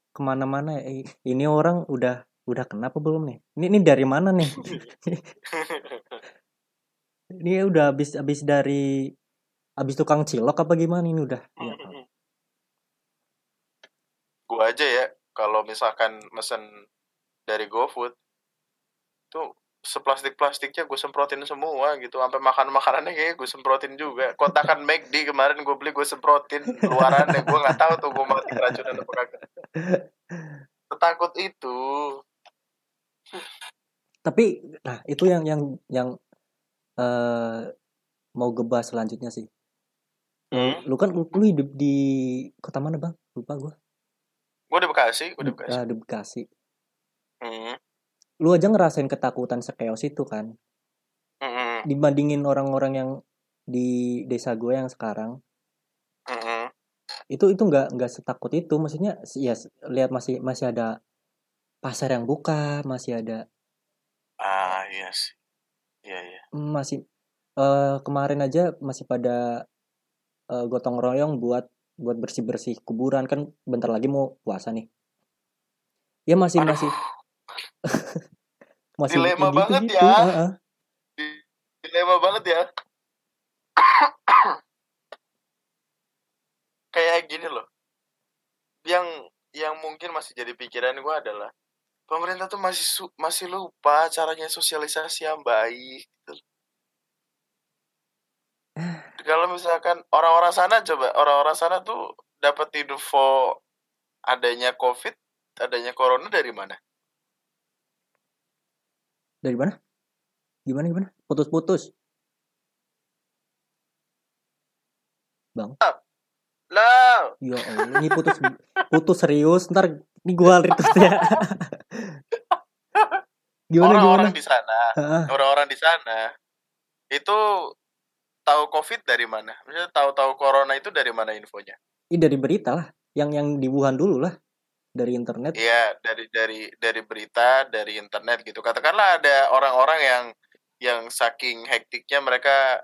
ke mana-mana. Eh, ini orang udah udah kenapa belum nih? Ini ini dari mana nih? Ini udah habis habis dari habis tukang cilok apa gimana ini udah? Ya, gua aja ya kalau misalkan mesen dari GoFood tuh seplastik-plastiknya gue semprotin semua gitu. Sampai makan makanannya kayak gue semprotin juga. Kotakan McD kemarin gue beli gue semprotin. Luarannya gue nggak tahu tuh gue mati keracunan apa kagak. Takut itu. Tapi nah itu yang yang yang eh mau gebas selanjutnya sih hmm. lu kan lu, lu hidup di kota mana bang? Lupa gua. Gue di Bekasi gue di Bekasi. Ah, di Bekasi. Hmm. lu aja ngerasain ketakutan sekeos itu kan? Hmm. dibandingin orang-orang yang di desa gue yang sekarang. Hmm. itu itu nggak nggak setakut itu. Maksudnya ya lihat masih masih ada pasar yang buka masih ada ah iya sih. Iya iya. masih eh kemarin aja masih pada eh, gotong royong buat buat bersih bersih kuburan. Kan bentar lagi mau puasa nih. Ya masih Aduh. masih. Masih Dilema gitu banget gitu ya. dilema banget ya. Kayak gini loh. Yang yang mungkin masih jadi pikiran gue adalah pemerintah tuh masih su- masih lupa caranya sosialisasi yang baik gitu. Kalau misalkan orang-orang sana coba orang-orang sana tuh dapat info adanya covid adanya corona dari mana? Dari mana? Gimana gimana? Putus putus Lah, Ya Allah, ini putus putus serius. Ntar ini gua retweet ya. gimana? Orang-orang di sana, orang-orang di sana itu tahu COVID dari mana? Maksudnya tahu-tahu corona itu dari mana infonya? Ini dari berita lah. Yang yang di Wuhan dulu lah. Dari internet. Iya, dari dari dari berita, dari internet gitu. Katakanlah ada orang-orang yang yang saking hektiknya mereka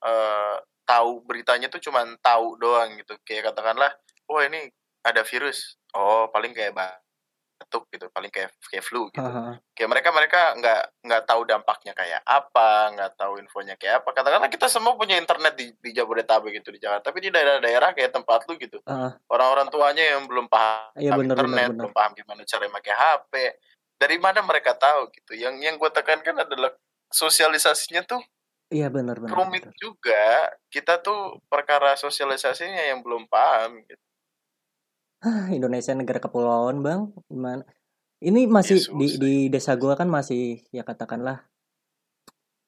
eh, tahu beritanya tuh cuman tahu doang gitu. Kayak katakanlah, oh ini ada virus. Oh, paling kayak batuk gitu, paling kayak kayak flu gitu. Haha. Kayak mereka mereka nggak nggak tahu dampaknya kayak apa, nggak tahu infonya kayak apa. Katakanlah kita semua punya internet di, di Jabodetabek gitu di Jakarta, tapi di daerah-daerah kayak tempat lu gitu, orang-orang tuanya yang belum paham benar benar internet, benar. belum paham gimana cara pakai HP. Dari mana mereka tahu gitu? Yang yang gue tekankan adalah sosialisasinya tuh Iya benar benar. rumit benar. juga. Kita tuh perkara sosialisasinya yang belum paham gitu. Hah, Indonesia negara kepulauan, Bang. Gimana? Ini masih Ya, di di desa gua kan masih ya katakanlah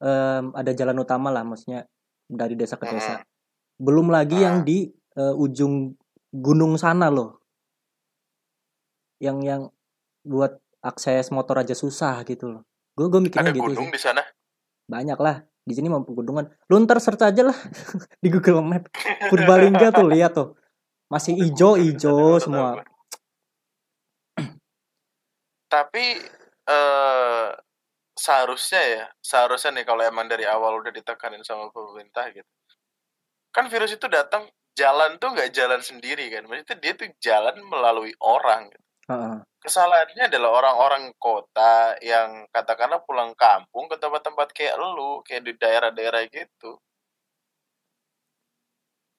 em, ada jalan utama lah maksudnya dari desa ke desa. Belum lagi yang Ah. di eh, ujung gunung sana loh. Yang yang buat akses motor aja susah gitu loh. Gue gue mikirnya Ada gitu gunung sih. di sana. Banyak lah. Di sini mau pegunungan. Lu ntar search aja lah di Google Map. Purbalingga tuh lihat tuh. Masih Ada ijo gunung di sana, ijo baru tahu semua. Tapi eh seharusnya ya, seharusnya nih kalau emang dari awal udah ditekanin sama pemerintah gitu. Kan virus itu datang jalan tuh nggak jalan sendiri kan. Maksudnya dia tuh jalan melalui orang. gitu. Heeh. Kesalahannya adalah orang-orang kota yang katakanlah pulang kampung ke tempat-tempat kayak lu, kayak di daerah-daerah gitu.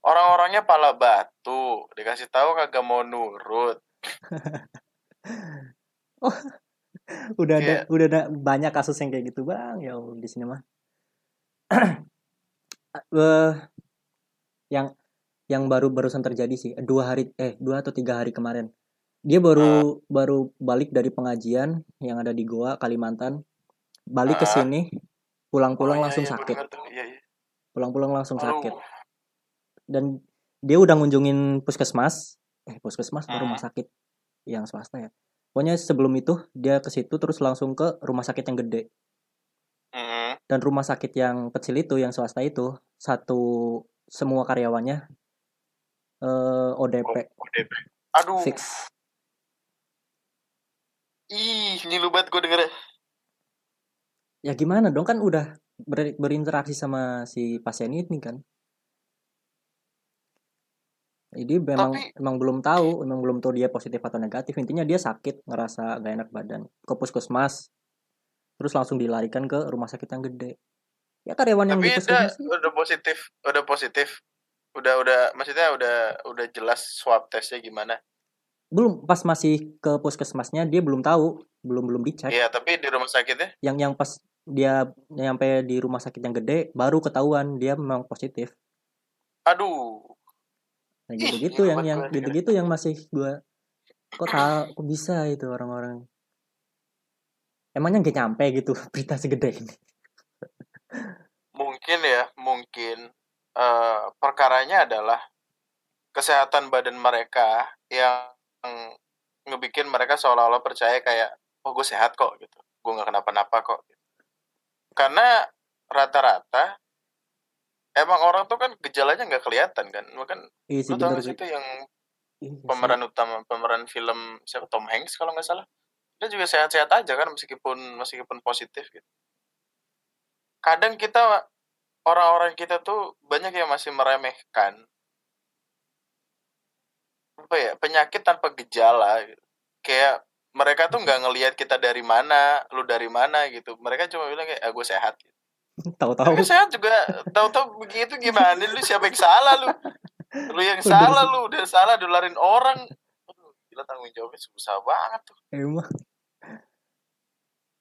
Orang-orangnya pala batu, dikasih tahu kagak mau nurut. udah ada Kayak- udah ada banyak kasus yang kayak gitu bang ya di sini mah Eh, yang yang baru barusan terjadi sih dua hari eh dua atau tiga hari kemarin dia baru baru balik dari pengajian yang ada di Goa Kalimantan balik ke Ah. sini pulang-pulang Oh, iya, langsung iya, gua sakit tuh. Iya, iya. pulang-pulang langsung Aduh. sakit dan dia udah ngunjungin puskesmas eh puskesmas atau Hmm. rumah sakit yang swasta ya pokoknya sebelum itu dia ke situ terus langsung ke rumah sakit yang gede Mm-mm. dan rumah sakit yang kecil itu yang swasta itu satu semua karyawannya eh, ODP ODP. Aduh, fix ih, ngilu banget gue denger. ya gimana dong kan udah ber- berinteraksi sama si pasien ini kan jadi memang Tapi- memang belum tahu memang belum tahu dia positif atau negatif. Intinya dia sakit ngerasa gak enak badan. Ke puskesmas terus langsung dilarikan ke rumah sakit yang gede. Ya karyawan yang Tapi di udah, sih. udah positif, udah positif. Udah udah maksudnya udah udah jelas swab tesnya gimana. belum pas masih ke puskesmasnya dia belum tahu belum belum dicek. Iya, tapi di rumah sakitnya yang yang pas dia nyampe di rumah sakit yang gede baru ketahuan dia memang positif. Aduh. Nah gitu gitu yang yang gitu gitu yang masih gua kok tahu kok bisa itu orang-orang. Emangnya nggak nyampe gitu berita segede ini? Mungkin ya, mungkin. Eh, perkaranya adalah kesehatan badan mereka yang ngebikin mereka seolah-olah percaya kayak oh gue sehat kok gitu. Gue nggak kenapa-napa kok gitu. karena rata-rata emang orang tuh kan gejalanya nggak kelihatan kan? Kan iya sih lu tau sih. itu yang Iya pemeran utama pemeran film siapa? Tom Hanks kalau nggak salah. Dia juga sehat-sehat aja kan? Meskipun meskipun positif gitu. Kadang kita orang-orang kita tuh banyak yang masih meremehkan apa ya penyakit tanpa gejala gitu. kayak mereka tuh nggak ngelihat kita dari mana lu dari mana gitu. Mereka cuma bilang kayak ah, gue sehat gitu. tahu-tahu. Tapi sehat juga tahu-tahu begitu gimana lu siapa yang salah lu? Lu yang Udah salah lu udah salah dolarin orang. Aduh, gila tanggung jawabnya susah banget tuh. Emang.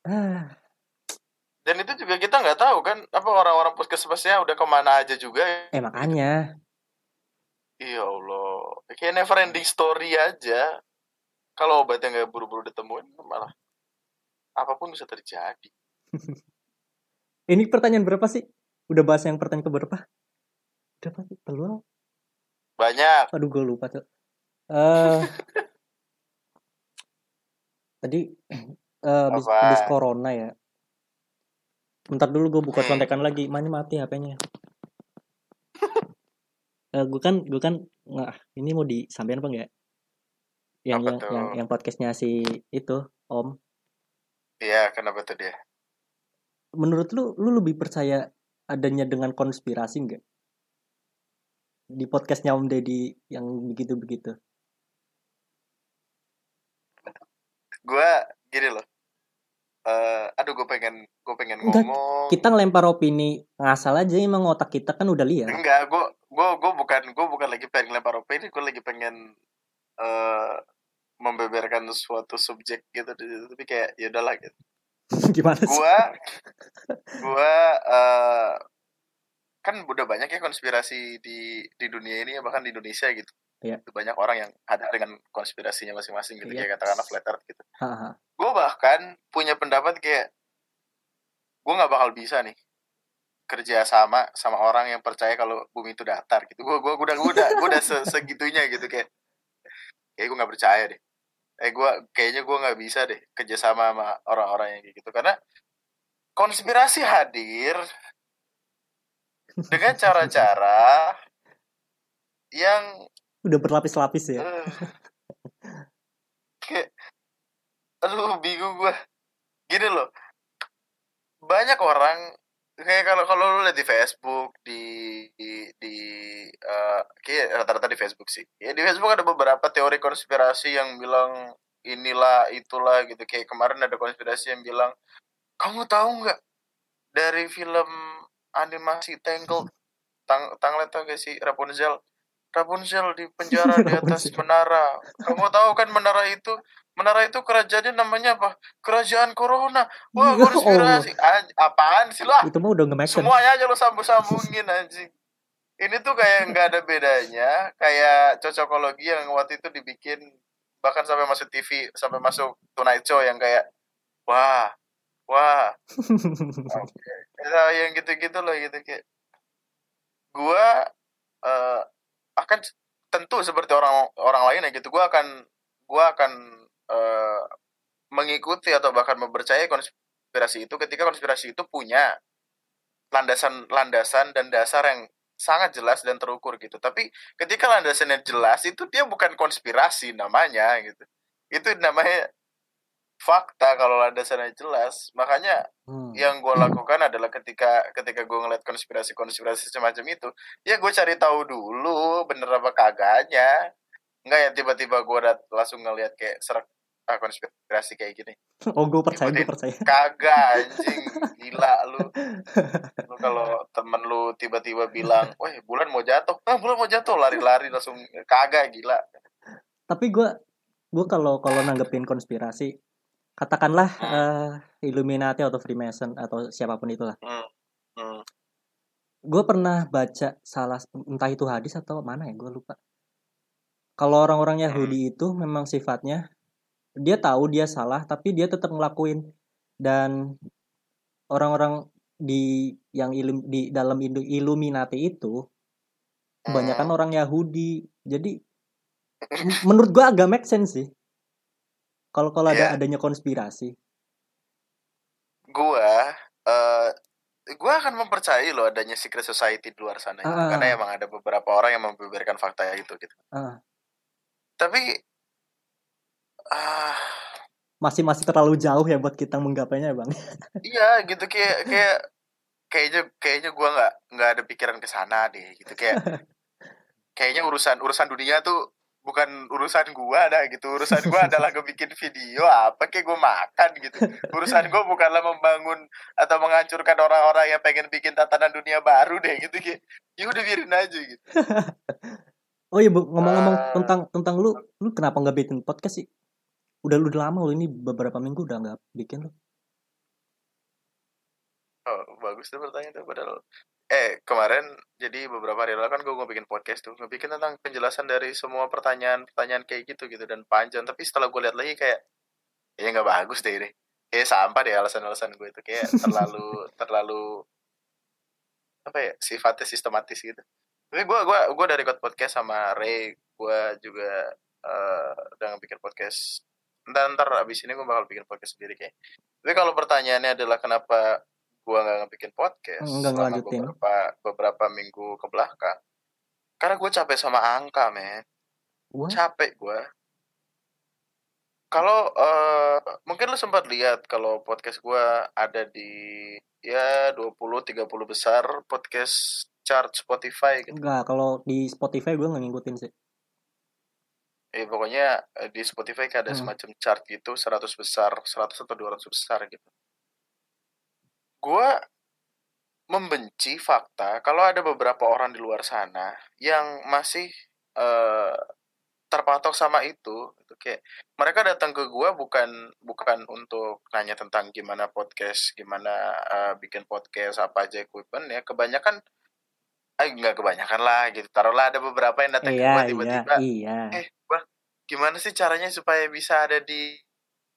Ah dan itu juga kita nggak tahu kan apa orang-orang puskesmasnya udah ke mana aja juga eh makanya. Iya allah. Kayak never ending story aja. Kalau obatnya nggak buru-buru ditemuin malah apa pun bisa terjadi ini pertanyaan berapa sih? Udah bahas yang pertanyaan ke berapa? Udah sih Telur? banyak. Aduh gue lupa tuh eh tadi eh habis, Apa? habis corona ya. Bentar dulu gue buka Hmm. contekan lagi. Mana mati HP-nya eh gue kan gue kan nggak ini mau disampaikan apa enggak? Yang Apa yang, tuh? yang yang podcastnya si itu om. Iya kenapa tuh dia menurut lu lu lebih percaya adanya dengan konspirasi enggak di podcastnya om deddy yang begitu begitu gue gini loh. Eh aduh gue pengen gue pengen Enggak, ngomong. kita ngelempar opini ngasal aja emang otak kita kan udah liar enggak gue gue gue bukan gue bukan lagi pengen lempar opini gue lagi pengen eh membeberkan suatu subjek gitu di situ. tapi kayak ya udahlah gitu gimana sih? Gua gua eh kan udah banyak ya konspirasi di di dunia ini ya bahkan di Indonesia gitu. Iya. banyak orang yang ada dengan konspirasinya masing-masing gitu Iya. kayak katakanlah flat earth gitu. Gue bahkan punya pendapat kayak gue nggak bakal bisa nih kerja sama sama orang yang percaya kalau bumi itu datar gitu. Gue gue udah gue udah gue udah se- segitunya gitu kayak kayak gue nggak percaya deh eh gue kayaknya gue nggak bisa deh kerja sama sama orang-orang yang kayak gitu. Karena konspirasi hadir dengan cara-cara yang udah berlapis-lapis ya? Kayak aduh bingung gue gini loh banyak orang kayak kalau kalau lu lihat di Facebook di di, di eh, kayak rata-rata di Facebook sih. Ya di Facebook ada beberapa teori konspirasi yang bilang inilah itulah gitu. Kayak kemarin ada konspirasi yang bilang kamu tahu nggak dari film animasi Tangled? Tang Tangled tau gak sih? Rapunzel Rapunzel di penjara di atas menara. Kamu tahu kan menara itu? Menara itu kerajaannya namanya apa? Kerajaan corona. Wah konspirasi Anj- apaan sih lah? Itu mah udah sense. semuanya aja lo sambung-sambungin anjing. Ini tuh kayak nggak ada bedanya. Kayak cocokologi yang waktu itu dibikin bahkan sampai masuk TV sampai masuk Tonight Show yang kayak wah wah. Ya, yang gitu-gitu loh gitu kayak. Gua eh, akan tentu seperti orang orang lain ya gitu gua akan gua akan eh, mengikuti atau bahkan mempercayai konspirasi itu ketika konspirasi itu punya landasan-landasan dan dasar yang sangat jelas dan terukur gitu. Tapi ketika landasannya jelas itu dia bukan konspirasi namanya gitu. Itu namanya fakta kalau landasannya jelas. Makanya Hmm. yang gue lakukan adalah ketika ketika gue ngeliat konspirasi-konspirasi semacam itu, ya gue cari tahu dulu bener apa kagaknya. Enggak ya tiba-tiba gue langsung ngeliat kayak serak ah, konspirasi kayak gini. oh gue percaya gue percaya Kagak anjing, gila lu. Lu kalau temen lu tiba-tiba bilang, "Weh, bulan mau jatuh." Ah, bulan mau jatuh, lari-lari langsung kagak gila. tapi gue gue kalau kalau nanggepin konspirasi katakanlah eh, Illuminati atau Freemason atau siapa pun itulah. Hmm. Hmm. gue pernah baca salah entah itu hadis atau mana ya gue lupa. Kalau orang-orang Yahudi itu memang sifatnya dia tahu dia salah tapi dia tetap ngelakuin. Dan orang-orang di yang ilum, di dalam Illuminati itu kebanyakan Hmm. orang Yahudi. Jadi menurut gue agak make sense sih kalau kalau ada Iya. adanya konspirasi Gua eh gua akan mempercayai loh adanya secret society di luar sana gitu. Ah. karena emang ada beberapa orang yang membeberkan fakta ya itu gitu. Ah. Tapi ah masih masih terlalu jauh ya buat kita menggapainya bang iya gitu kayak kayak kayaknya kayaknya gua nggak nggak ada pikiran ke sana deh gitu kayak kayaknya urusan urusan dunia tuh bukan urusan gua dah gitu. Urusan gua adalah gue bikin video apa kayak gue makan gitu. Urusan gua bukanlah membangun atau menghancurkan orang-orang yang pengen bikin tatanan dunia baru deh gitu kayak ya udah biarin aja gitu. Oh iya Bu, ngomong-ngomong Ah. tentang tentang lu lu kenapa nggak bikin podcast sih? Udah lu udah lama lu ini beberapa minggu udah nggak bikin lu. Oh bagus tuh pertanyaan tuh padahal eh kemarin jadi beberapa hari lalu kan gue mau bikin podcast tuh bikin tentang penjelasan dari semua pertanyaan-pertanyaan kayak gitu gitu dan panjang. Tapi setelah gue lihat lagi kayak ya nggak bagus deh ini. Kayak sampah deh alasan-alasan gue itu kayak terlalu terlalu apa ya sifatnya sistematis gitu. Tapi gue gua gua dari podcast sama Ray gue juga uh, udah bikin podcast. Ntar ntar abis ini gue bakal bikin podcast sendiri kayak. Tapi kalau pertanyaannya adalah kenapa gue nggak bikin podcast Nggak selama ngelanjutin. beberapa beberapa minggu ke belakang karena gue capek sama angka men capek gue kalau eh, mungkin lu sempat lihat kalau podcast gue ada di ya 20-30 besar podcast chart Spotify gitu. enggak kalau di Spotify gue nggak ngikutin sih. Eh, pokoknya di Spotify kayak ada Hmm. semacam chart gitu 100 besar, 100 atau 200 besar gitu. Gua membenci fakta kalau ada beberapa orang di luar sana yang masih eh, terpatok sama itu itu kayak mereka datang ke gua bukan bukan untuk nanya tentang gimana podcast gimana eh, bikin podcast apa aja equipment ya. Kebanyakan eh nggak kebanyakan lah gitu. Taruhlah ada beberapa yang datang ke Iya, gua iya, tiba-tiba iya. eh bang gimana sih caranya supaya bisa ada di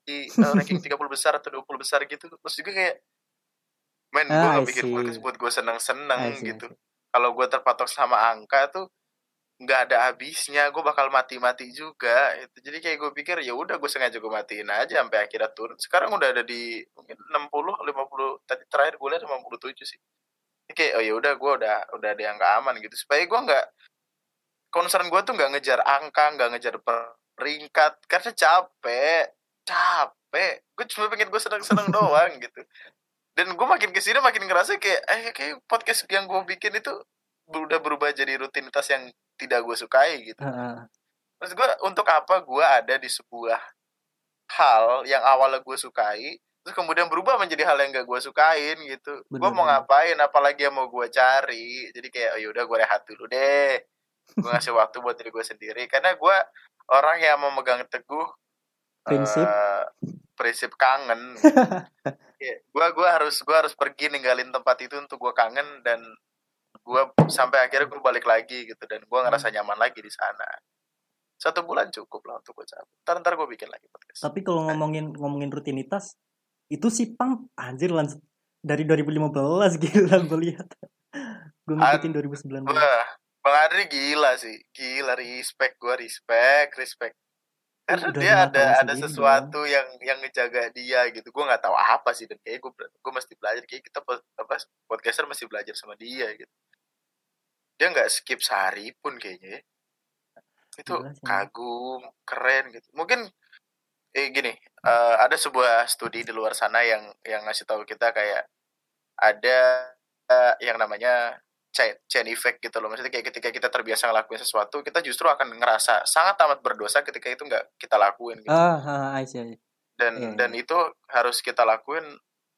di uh, ranking 30 besar atau 20 besar gitu? Terus juga kayak men gue Ah, gak bikin podcast buat gue seneng-seneng gitu. Kalau gue terpatok sama angka tuh nggak ada habisnya. Gue bakal mati-mati juga itu jadi kayak gue pikir ya udah gue sengaja gue matiin aja sampai akhirnya turun. Sekarang udah ada di mungkin 60 50 tadi terakhir gue lihat 57 sih. Kayak oh ya udah gue udah udah ada yang gak aman gitu. Supaya gue nggak concern gue tuh nggak ngejar angka nggak ngejar peringkat. Karena capek capek. Gue cuma pengen gue seneng seneng doang gitu dan gue makin ke sini makin ngerasa kayak eh kayak podcast yang gue bikin itu udah berubah jadi rutinitas yang tidak gue sukai gitu. Heeh. terus gue untuk apa gue ada di sebuah hal yang awalnya gue sukai terus kemudian berubah menjadi hal yang gak gue sukain gitu. Gue mau ngapain? Apalagi yang mau gue cari. Jadi kayak oh yaudah gue rehat dulu deh. Gue ngasih waktu buat diri gue sendiri. Karena gue orang yang memegang teguh Prinsip. eh, prinsip kangen gue gua harus gua harus pergi ninggalin tempat itu untuk gue kangen dan gue sampai akhirnya gue balik lagi gitu dan gue ngerasa Hmm. nyaman lagi di sana satu bulan cukup lah untuk gue cabut ntar ntar gue bikin lagi podcast Tapi kalau ngomongin ngomongin rutinitas itu sih pang anjir lanjut dari 2015 gila gue lihat. Gue ngikutin 2019. Wah, Bang Adri gila sih gila respect gue respect respect karena Udah dia ada ada sendiri sesuatu yang yang ngejaga dia gitu. Gue nggak tahu apa sih dan kayak gue gue mesti belajar. Kayak kita apa podcaster mesti belajar sama dia gitu. Dia nggak skip sehari pun kayaknya ya. itu Gila sih. kagum keren gitu. Mungkin eh gini eh, ada sebuah studi di luar sana yang yang ngasih tahu kita kayak ada eh, yang namanya chain, effect gitu loh. Maksudnya kayak ketika kita terbiasa ngelakuin sesuatu kita justru akan ngerasa sangat amat berdosa ketika itu nggak kita lakuin gitu. Ah, ah, I see, dan Iya, dan itu harus kita lakuin.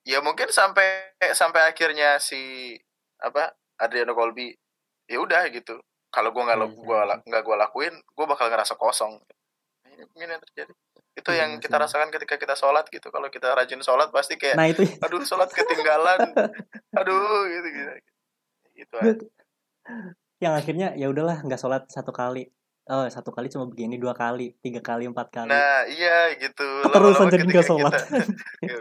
Ya mungkin sampai sampai akhirnya si apa Adriano Colby ya udah gitu. Kalau gue nggak Iya, la- iya, gua iya. nggak gue lakuin gue bakal ngerasa kosong. Ini mungkin yang terjadi. Itu Iya yang kita rasakan ketika kita sholat gitu. Kalau kita rajin sholat pasti kayak Nah itu aduh sholat ketinggalan. Aduh gitu gitu gitu aja. yang akhirnya ya udahlah nggak sholat satu kali. Oh satu kali cuma begini dua kali, tiga kali, empat kali. nah iya gitu Lama-lama jadi nggak sholat. Iya,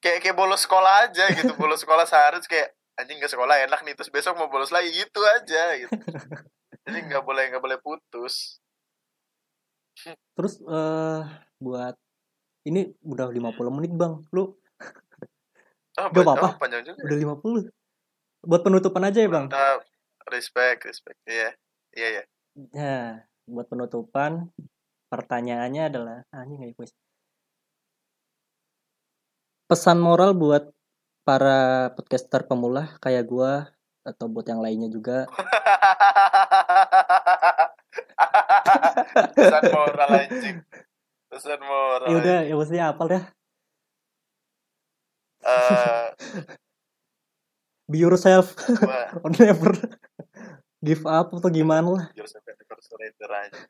kayak kayak bolos sekolah aja gitu bolos sekolah sehari terus kayak anjing nggak sekolah enak nih terus besok mau bolos lagi gitu aja gitu jadi nggak boleh nggak boleh putus Terus eh buat ini udah 50 menit bang, lu oh, Gak apa-apa. oh, panjang juga udah 50 Buat penutupan aja ya bang. mantap respect respect iya iya iya Nah, buat penutupan pertanyaannya adalah ah, ini nggak quiz. Pesan moral buat para podcaster pemula kayak gua atau buat yang lainnya juga. pesan moral anjing pesan moral Ya udah, ya maksudnya apal dah. Eh, Be yourself. Or never. Give up atau gimana lah. never surrender aja.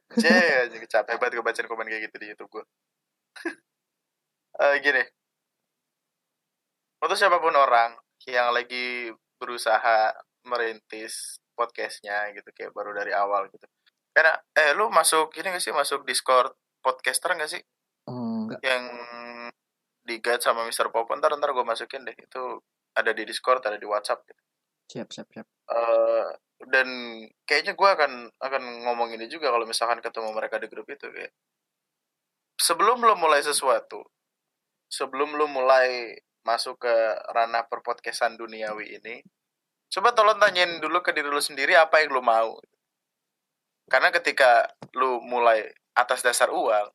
Anjing capek banget gue bacain komen kayak gitu di YouTube gue Eh gini. Untuk siapa pun orang yang lagi berusaha merintis podcastnya gitu kayak baru dari awal gitu. Karena eh lu masuk ini gak sih masuk Discord podcaster gak sih? Enggak. yang di guide sama Mr. Pop ntar ntar gue masukin deh. Itu ada di Discord ada di WhatsApp gitu. Siap, siap, siap. Eh, dan kayaknya gue akan akan ngomong ini juga kalau misalkan ketemu mereka di grup itu kayak sebelum lo mulai sesuatu sebelum lo mulai masuk ke ranah perpodcastan duniawi ini coba tolong tanyain dulu ke diri lo sendiri apa yang lo mau karena ketika lu mulai atas dasar uang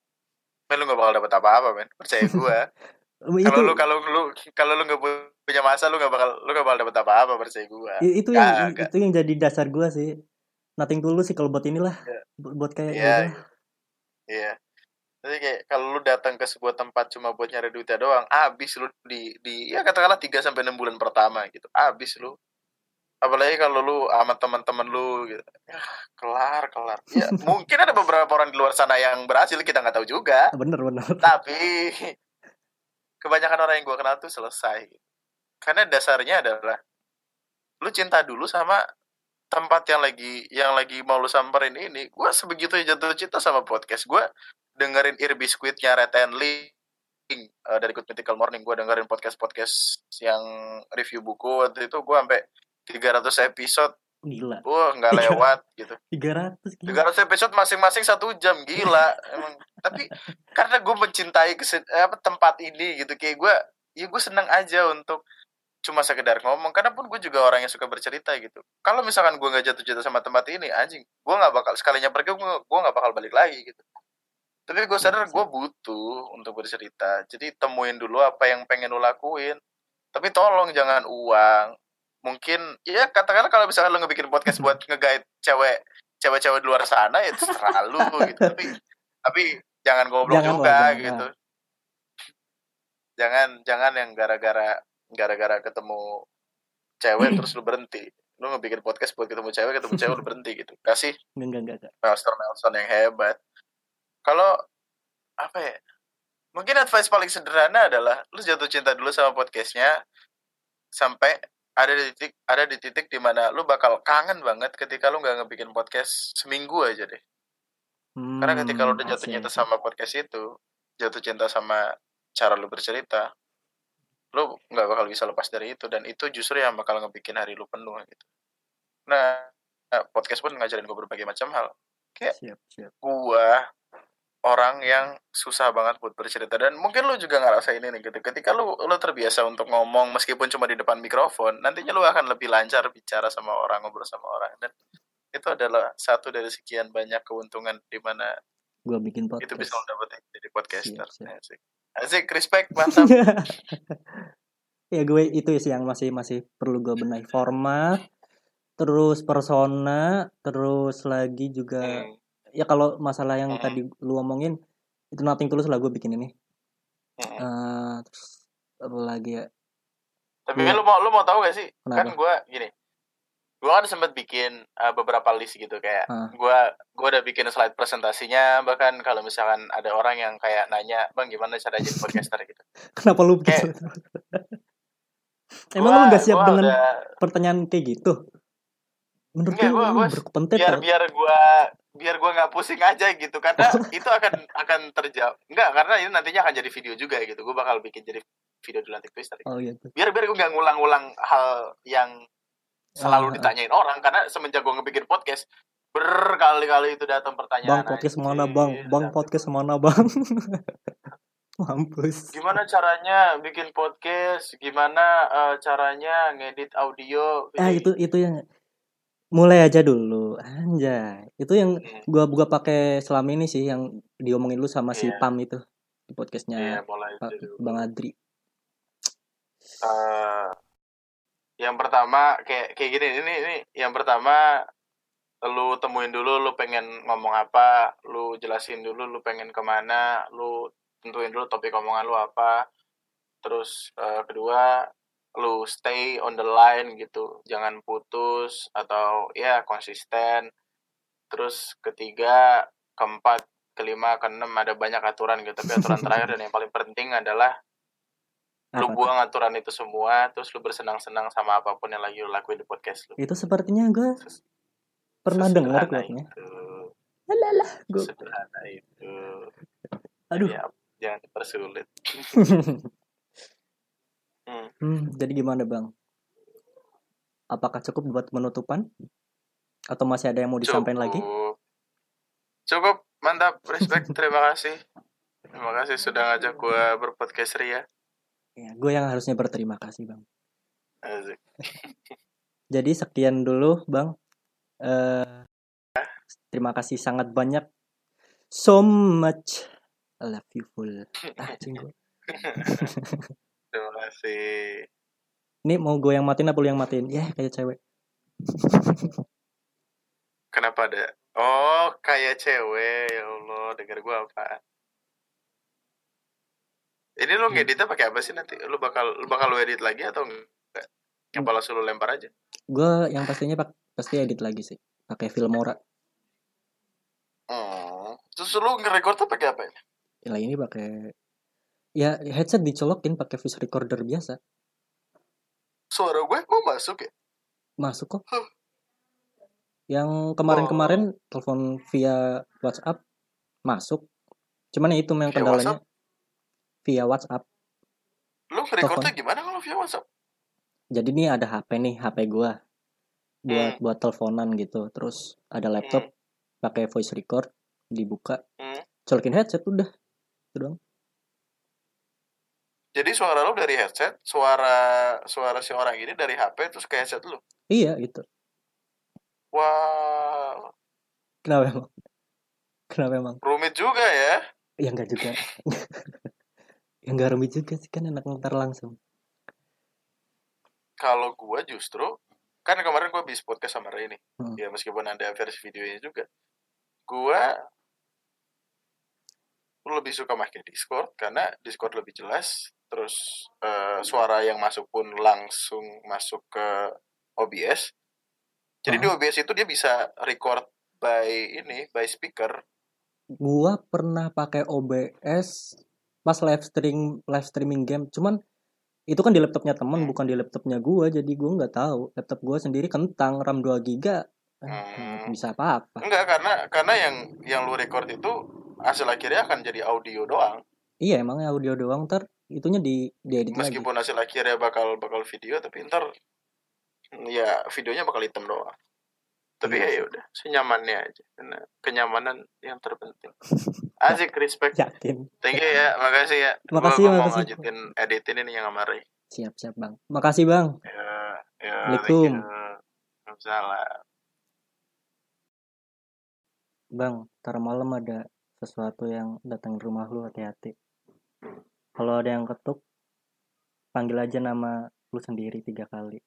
men lu gak bakal dapet apa-apa men percaya gue kalau lu kalau lu kalau lu nggak punya masa lu gak bakal lu gak bakal dapet apa-apa percaya gue itu yang itu yang jadi dasar gue sih. Nothing tulus sih kalau buat inilah yeah. buat kayak yeah, gitu. Iya. Jadi kayak kalau lu datang ke sebuah tempat cuma buat nyari duitnya doang abis lu di di ya katakanlah 3 sampai enam bulan pertama gitu abis lu. Apalagi kalau lu sama teman-teman lu gitu. Ya kelar kelar. Ya mungkin ada beberapa orang di luar sana yang berhasil kita nggak tahu juga. Bener bener. Tapi kebanyakan orang yang gue kenal tuh selesai. Karena dasarnya adalah lu cinta dulu sama tempat yang lagi yang lagi mau lu samperin ini gue sebegitu jatuh cinta sama podcast. Gue dengerin Ear Biscuitnya Red and Link uh, dari Good Mythical Morning. Gue dengerin podcast podcast yang review buku waktu itu gue sampai 300 episode gila. Wah nggak lewat gitu. 300 gila. 300 episode masing-masing satu jam gila. Emang. Tapi karena gue mencintai kesen, apa tempat ini gitu. Kayak gue ya gue seneng aja untuk cuma sekedar ngomong. Karena pun gue juga orang yang suka bercerita gitu. Kalau misalkan gue nggak jatuh cinta sama tempat ini anjing gue nggak bakal sekalinya pergi gue gue nggak bakal balik lagi gitu. Tapi gue sadar gue butuh untuk bercerita. Jadi temuin dulu apa yang pengen lo lakuin. Tapi tolong jangan uang mungkin ya katakanlah kalau misalkan lo ngebikin podcast buat ngegait cewek cewek-cewek di luar sana ya terserah lu gitu. Tapi tapi jangan goblok jangan juga jangan. gitu. Jangan jangan yang gara-gara gara-gara ketemu cewek terus lu berhenti. Lu ngebikin podcast buat ketemu cewek ketemu cewek lu berhenti gitu. Kasih enggak enggak enggak Nelson Nelson yang hebat. Kalau apa ya mungkin advice paling sederhana adalah lu jatuh cinta dulu sama podcastnya sampai ada di titik ada di titik di mana lu bakal kangen banget ketika lu nggak ngebikin podcast seminggu aja deh. Hmm, karena ketika lu udah jatuh cinta sama podcast itu jatuh cinta sama cara lu bercerita lu nggak bakal bisa lepas dari itu. Dan itu justru yang bakal ngebikin hari lu penuh gitu. Nah, nah podcast pun ngajarin gue berbagai macam hal. Kayak siap, siap. gua orang yang susah banget buat bercerita. Dan mungkin lu juga ngerasain ini gitu. Ketika lu lu terbiasa untuk ngomong meskipun cuma di depan mikrofon nantinya lu akan lebih lancar bicara sama orang ngobrol sama orang. Dan itu adalah satu dari sekian banyak keuntungan di mana gua bikin podcast. itu bisa dapetin jadi podcaster. Siap, siap. asik. Asik respect mantap. Ya gue itu sih yang masih masih perlu gue benahi. Format terus persona terus lagi juga hmm ya kalau masalah yang hmm. tadi lu omongin itu nothing tulus lah gue bikin ini. Hmm. uh, terus apa lagi ya? Tapi kan lu mau lu mau tahu gak sih? Kenapa? kan gue gini gue kan sempat bikin uh, beberapa list gitu kayak gue gue udah bikin slide presentasinya bahkan kalau misalkan ada orang yang kayak nanya bang gimana cara jadi podcaster? gitu. Kenapa lu bikin emang gua, lu gak siap dengan udah... pertanyaan kayak gitu? Menurut gue lu berkepentingan biar biar gue biar gue nggak pusing aja gitu. Karena itu akan akan terjawab. Nggak karena ini nantinya akan jadi video juga gitu. Gue bakal bikin jadi video di lantai Twitter oh, gitu. biar biar gue nggak ngulang-ngulang hal yang selalu uh, ditanyain orang. Karena semenjak gue ngebikin podcast berkali-kali itu datang pertanyaan. Bang podcast mana bang? bang podcast mana bang? Mampus. Gimana caranya bikin podcast? Gimana uh, caranya ngedit audio? Eh itu itu yang mulai aja dulu anjay itu yang hmm. gua gua pakai selama ini sih yang diomongin lu sama yeah. si iya. Pam itu di podcastnya yeah, Pak, Bang Adri uh, yang pertama kayak kayak gini ini ini yang pertama lu temuin dulu lu pengen ngomong apa lu jelasin dulu lu pengen ke mana lu tentuin dulu topik omongan lu apa terus uh, kedua lu stay on the line gitu jangan putus atau ya konsisten. Terus ketiga keempat kelima keenam ada banyak aturan gitu. Tapi aturan terakhir dan yang paling penting adalah lu buang aturan itu semua terus lu bersenang-senang sama apa pun yang lagi lu lakuin di podcast lu. Itu sepertinya gue pernah dengar quote-nya Alah, gue sederhana itu. Aduh. Ya, jangan dipersulit Hmm. hmm, jadi gimana bang? Apakah cukup buat penutupan? Atau masih ada yang mau disampaikan lagi? Cukup, mantap, respect, terima kasih. Terima kasih sudah ngajak gue berpodcast Ria. Ya, gue yang harusnya berterima kasih bang. Asik. Jadi sekian dulu bang. Eh, terima kasih sangat banyak. So much. I love you full. Ah. Terima kasih. Ini mau gue yang matiin apa lu yang matiin? Ya kayak cewek. Kenapa ada? Oh, kayak cewek. Ya Allah, dengar gue apa? Ini lu Hmm. ngeditnya pakai apa sih nanti? Lu bakal lu bakal lu edit lagi atau enggak? Apa langsung lu lempar aja? Gue yang pastinya pak pasti edit lagi sih. Pakai Filmora. Hmm. Terus lu nge-recordnya pakai apa ya? Lah ini pakai ya headset dicolokin pakai voice recorder biasa. Suara gue kok masuk ya? Masuk kok. Huh. Yang kemarin-kemarin telepon via WhatsApp masuk. Cuman ya itu memang kendalanya WhatsApp? via WhatsApp. Lu nge-recordnya gimana kalau via WhatsApp? Jadi ini ada HP nih, HP gua buat Hmm. buat teleponan gitu. Terus ada laptop pakai voice record dibuka, Hmm. colokin headset udah. Itu doang. Jadi suara lu dari headset, suara suara si orang ini dari HP terus ke headset lu. Iya gitu. Wow, Kenapa emang? Kenapa emang? rumit juga ya. Ya enggak juga. ya enggak rumit juga sih kan enak ntar langsung. Kalau gua justru kan kemarin gua habis podcast sama Ray nih. Hmm. Ya meskipun ada versi videonya juga. Gua lebih suka pakai Discord karena Discord lebih jelas. Terus eh, suara yang masuk pun langsung masuk ke OBS. Jadi di OBS itu dia bisa record by ini, by speaker. Gua pernah pakai OBS pas live stream live streaming game. Cuman itu kan di laptopnya temen Hmm. bukan di laptopnya gua jadi gua nggak tahu laptop gua sendiri kentang RAM 2 giga Eh, Hmm. bisa apa-apa Enggak karena karena yang yang lu record itu hasil akhirnya akan jadi audio doang. Iya emangnya audio doang ntar itunya di diedit lagi Meskipun hasil akhirnya bakal bakal video tapi ntar ya videonya bakal hitam doang. Tapi Iya ya udah, senyamannya aja. Karena kenyamanan yang terpenting. Asik respect. yakin Thank you ya, makasih ya. Makasih, gua makasih. ngajutin editin ini yang Ray. siap siap bang makasih bang Ya, ya, Assalamualaikum. Waalaikumsalam. bang ntar malam ada sesuatu yang datang ke rumah lu hati-hati kalau ada yang ketuk panggil aja nama lu sendiri tiga kali.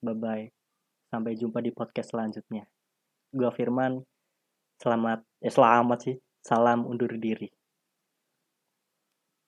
Bye bye sampai jumpa di podcast selanjutnya. Gua Firman. Selamat eh selamat sih. Salam undur diri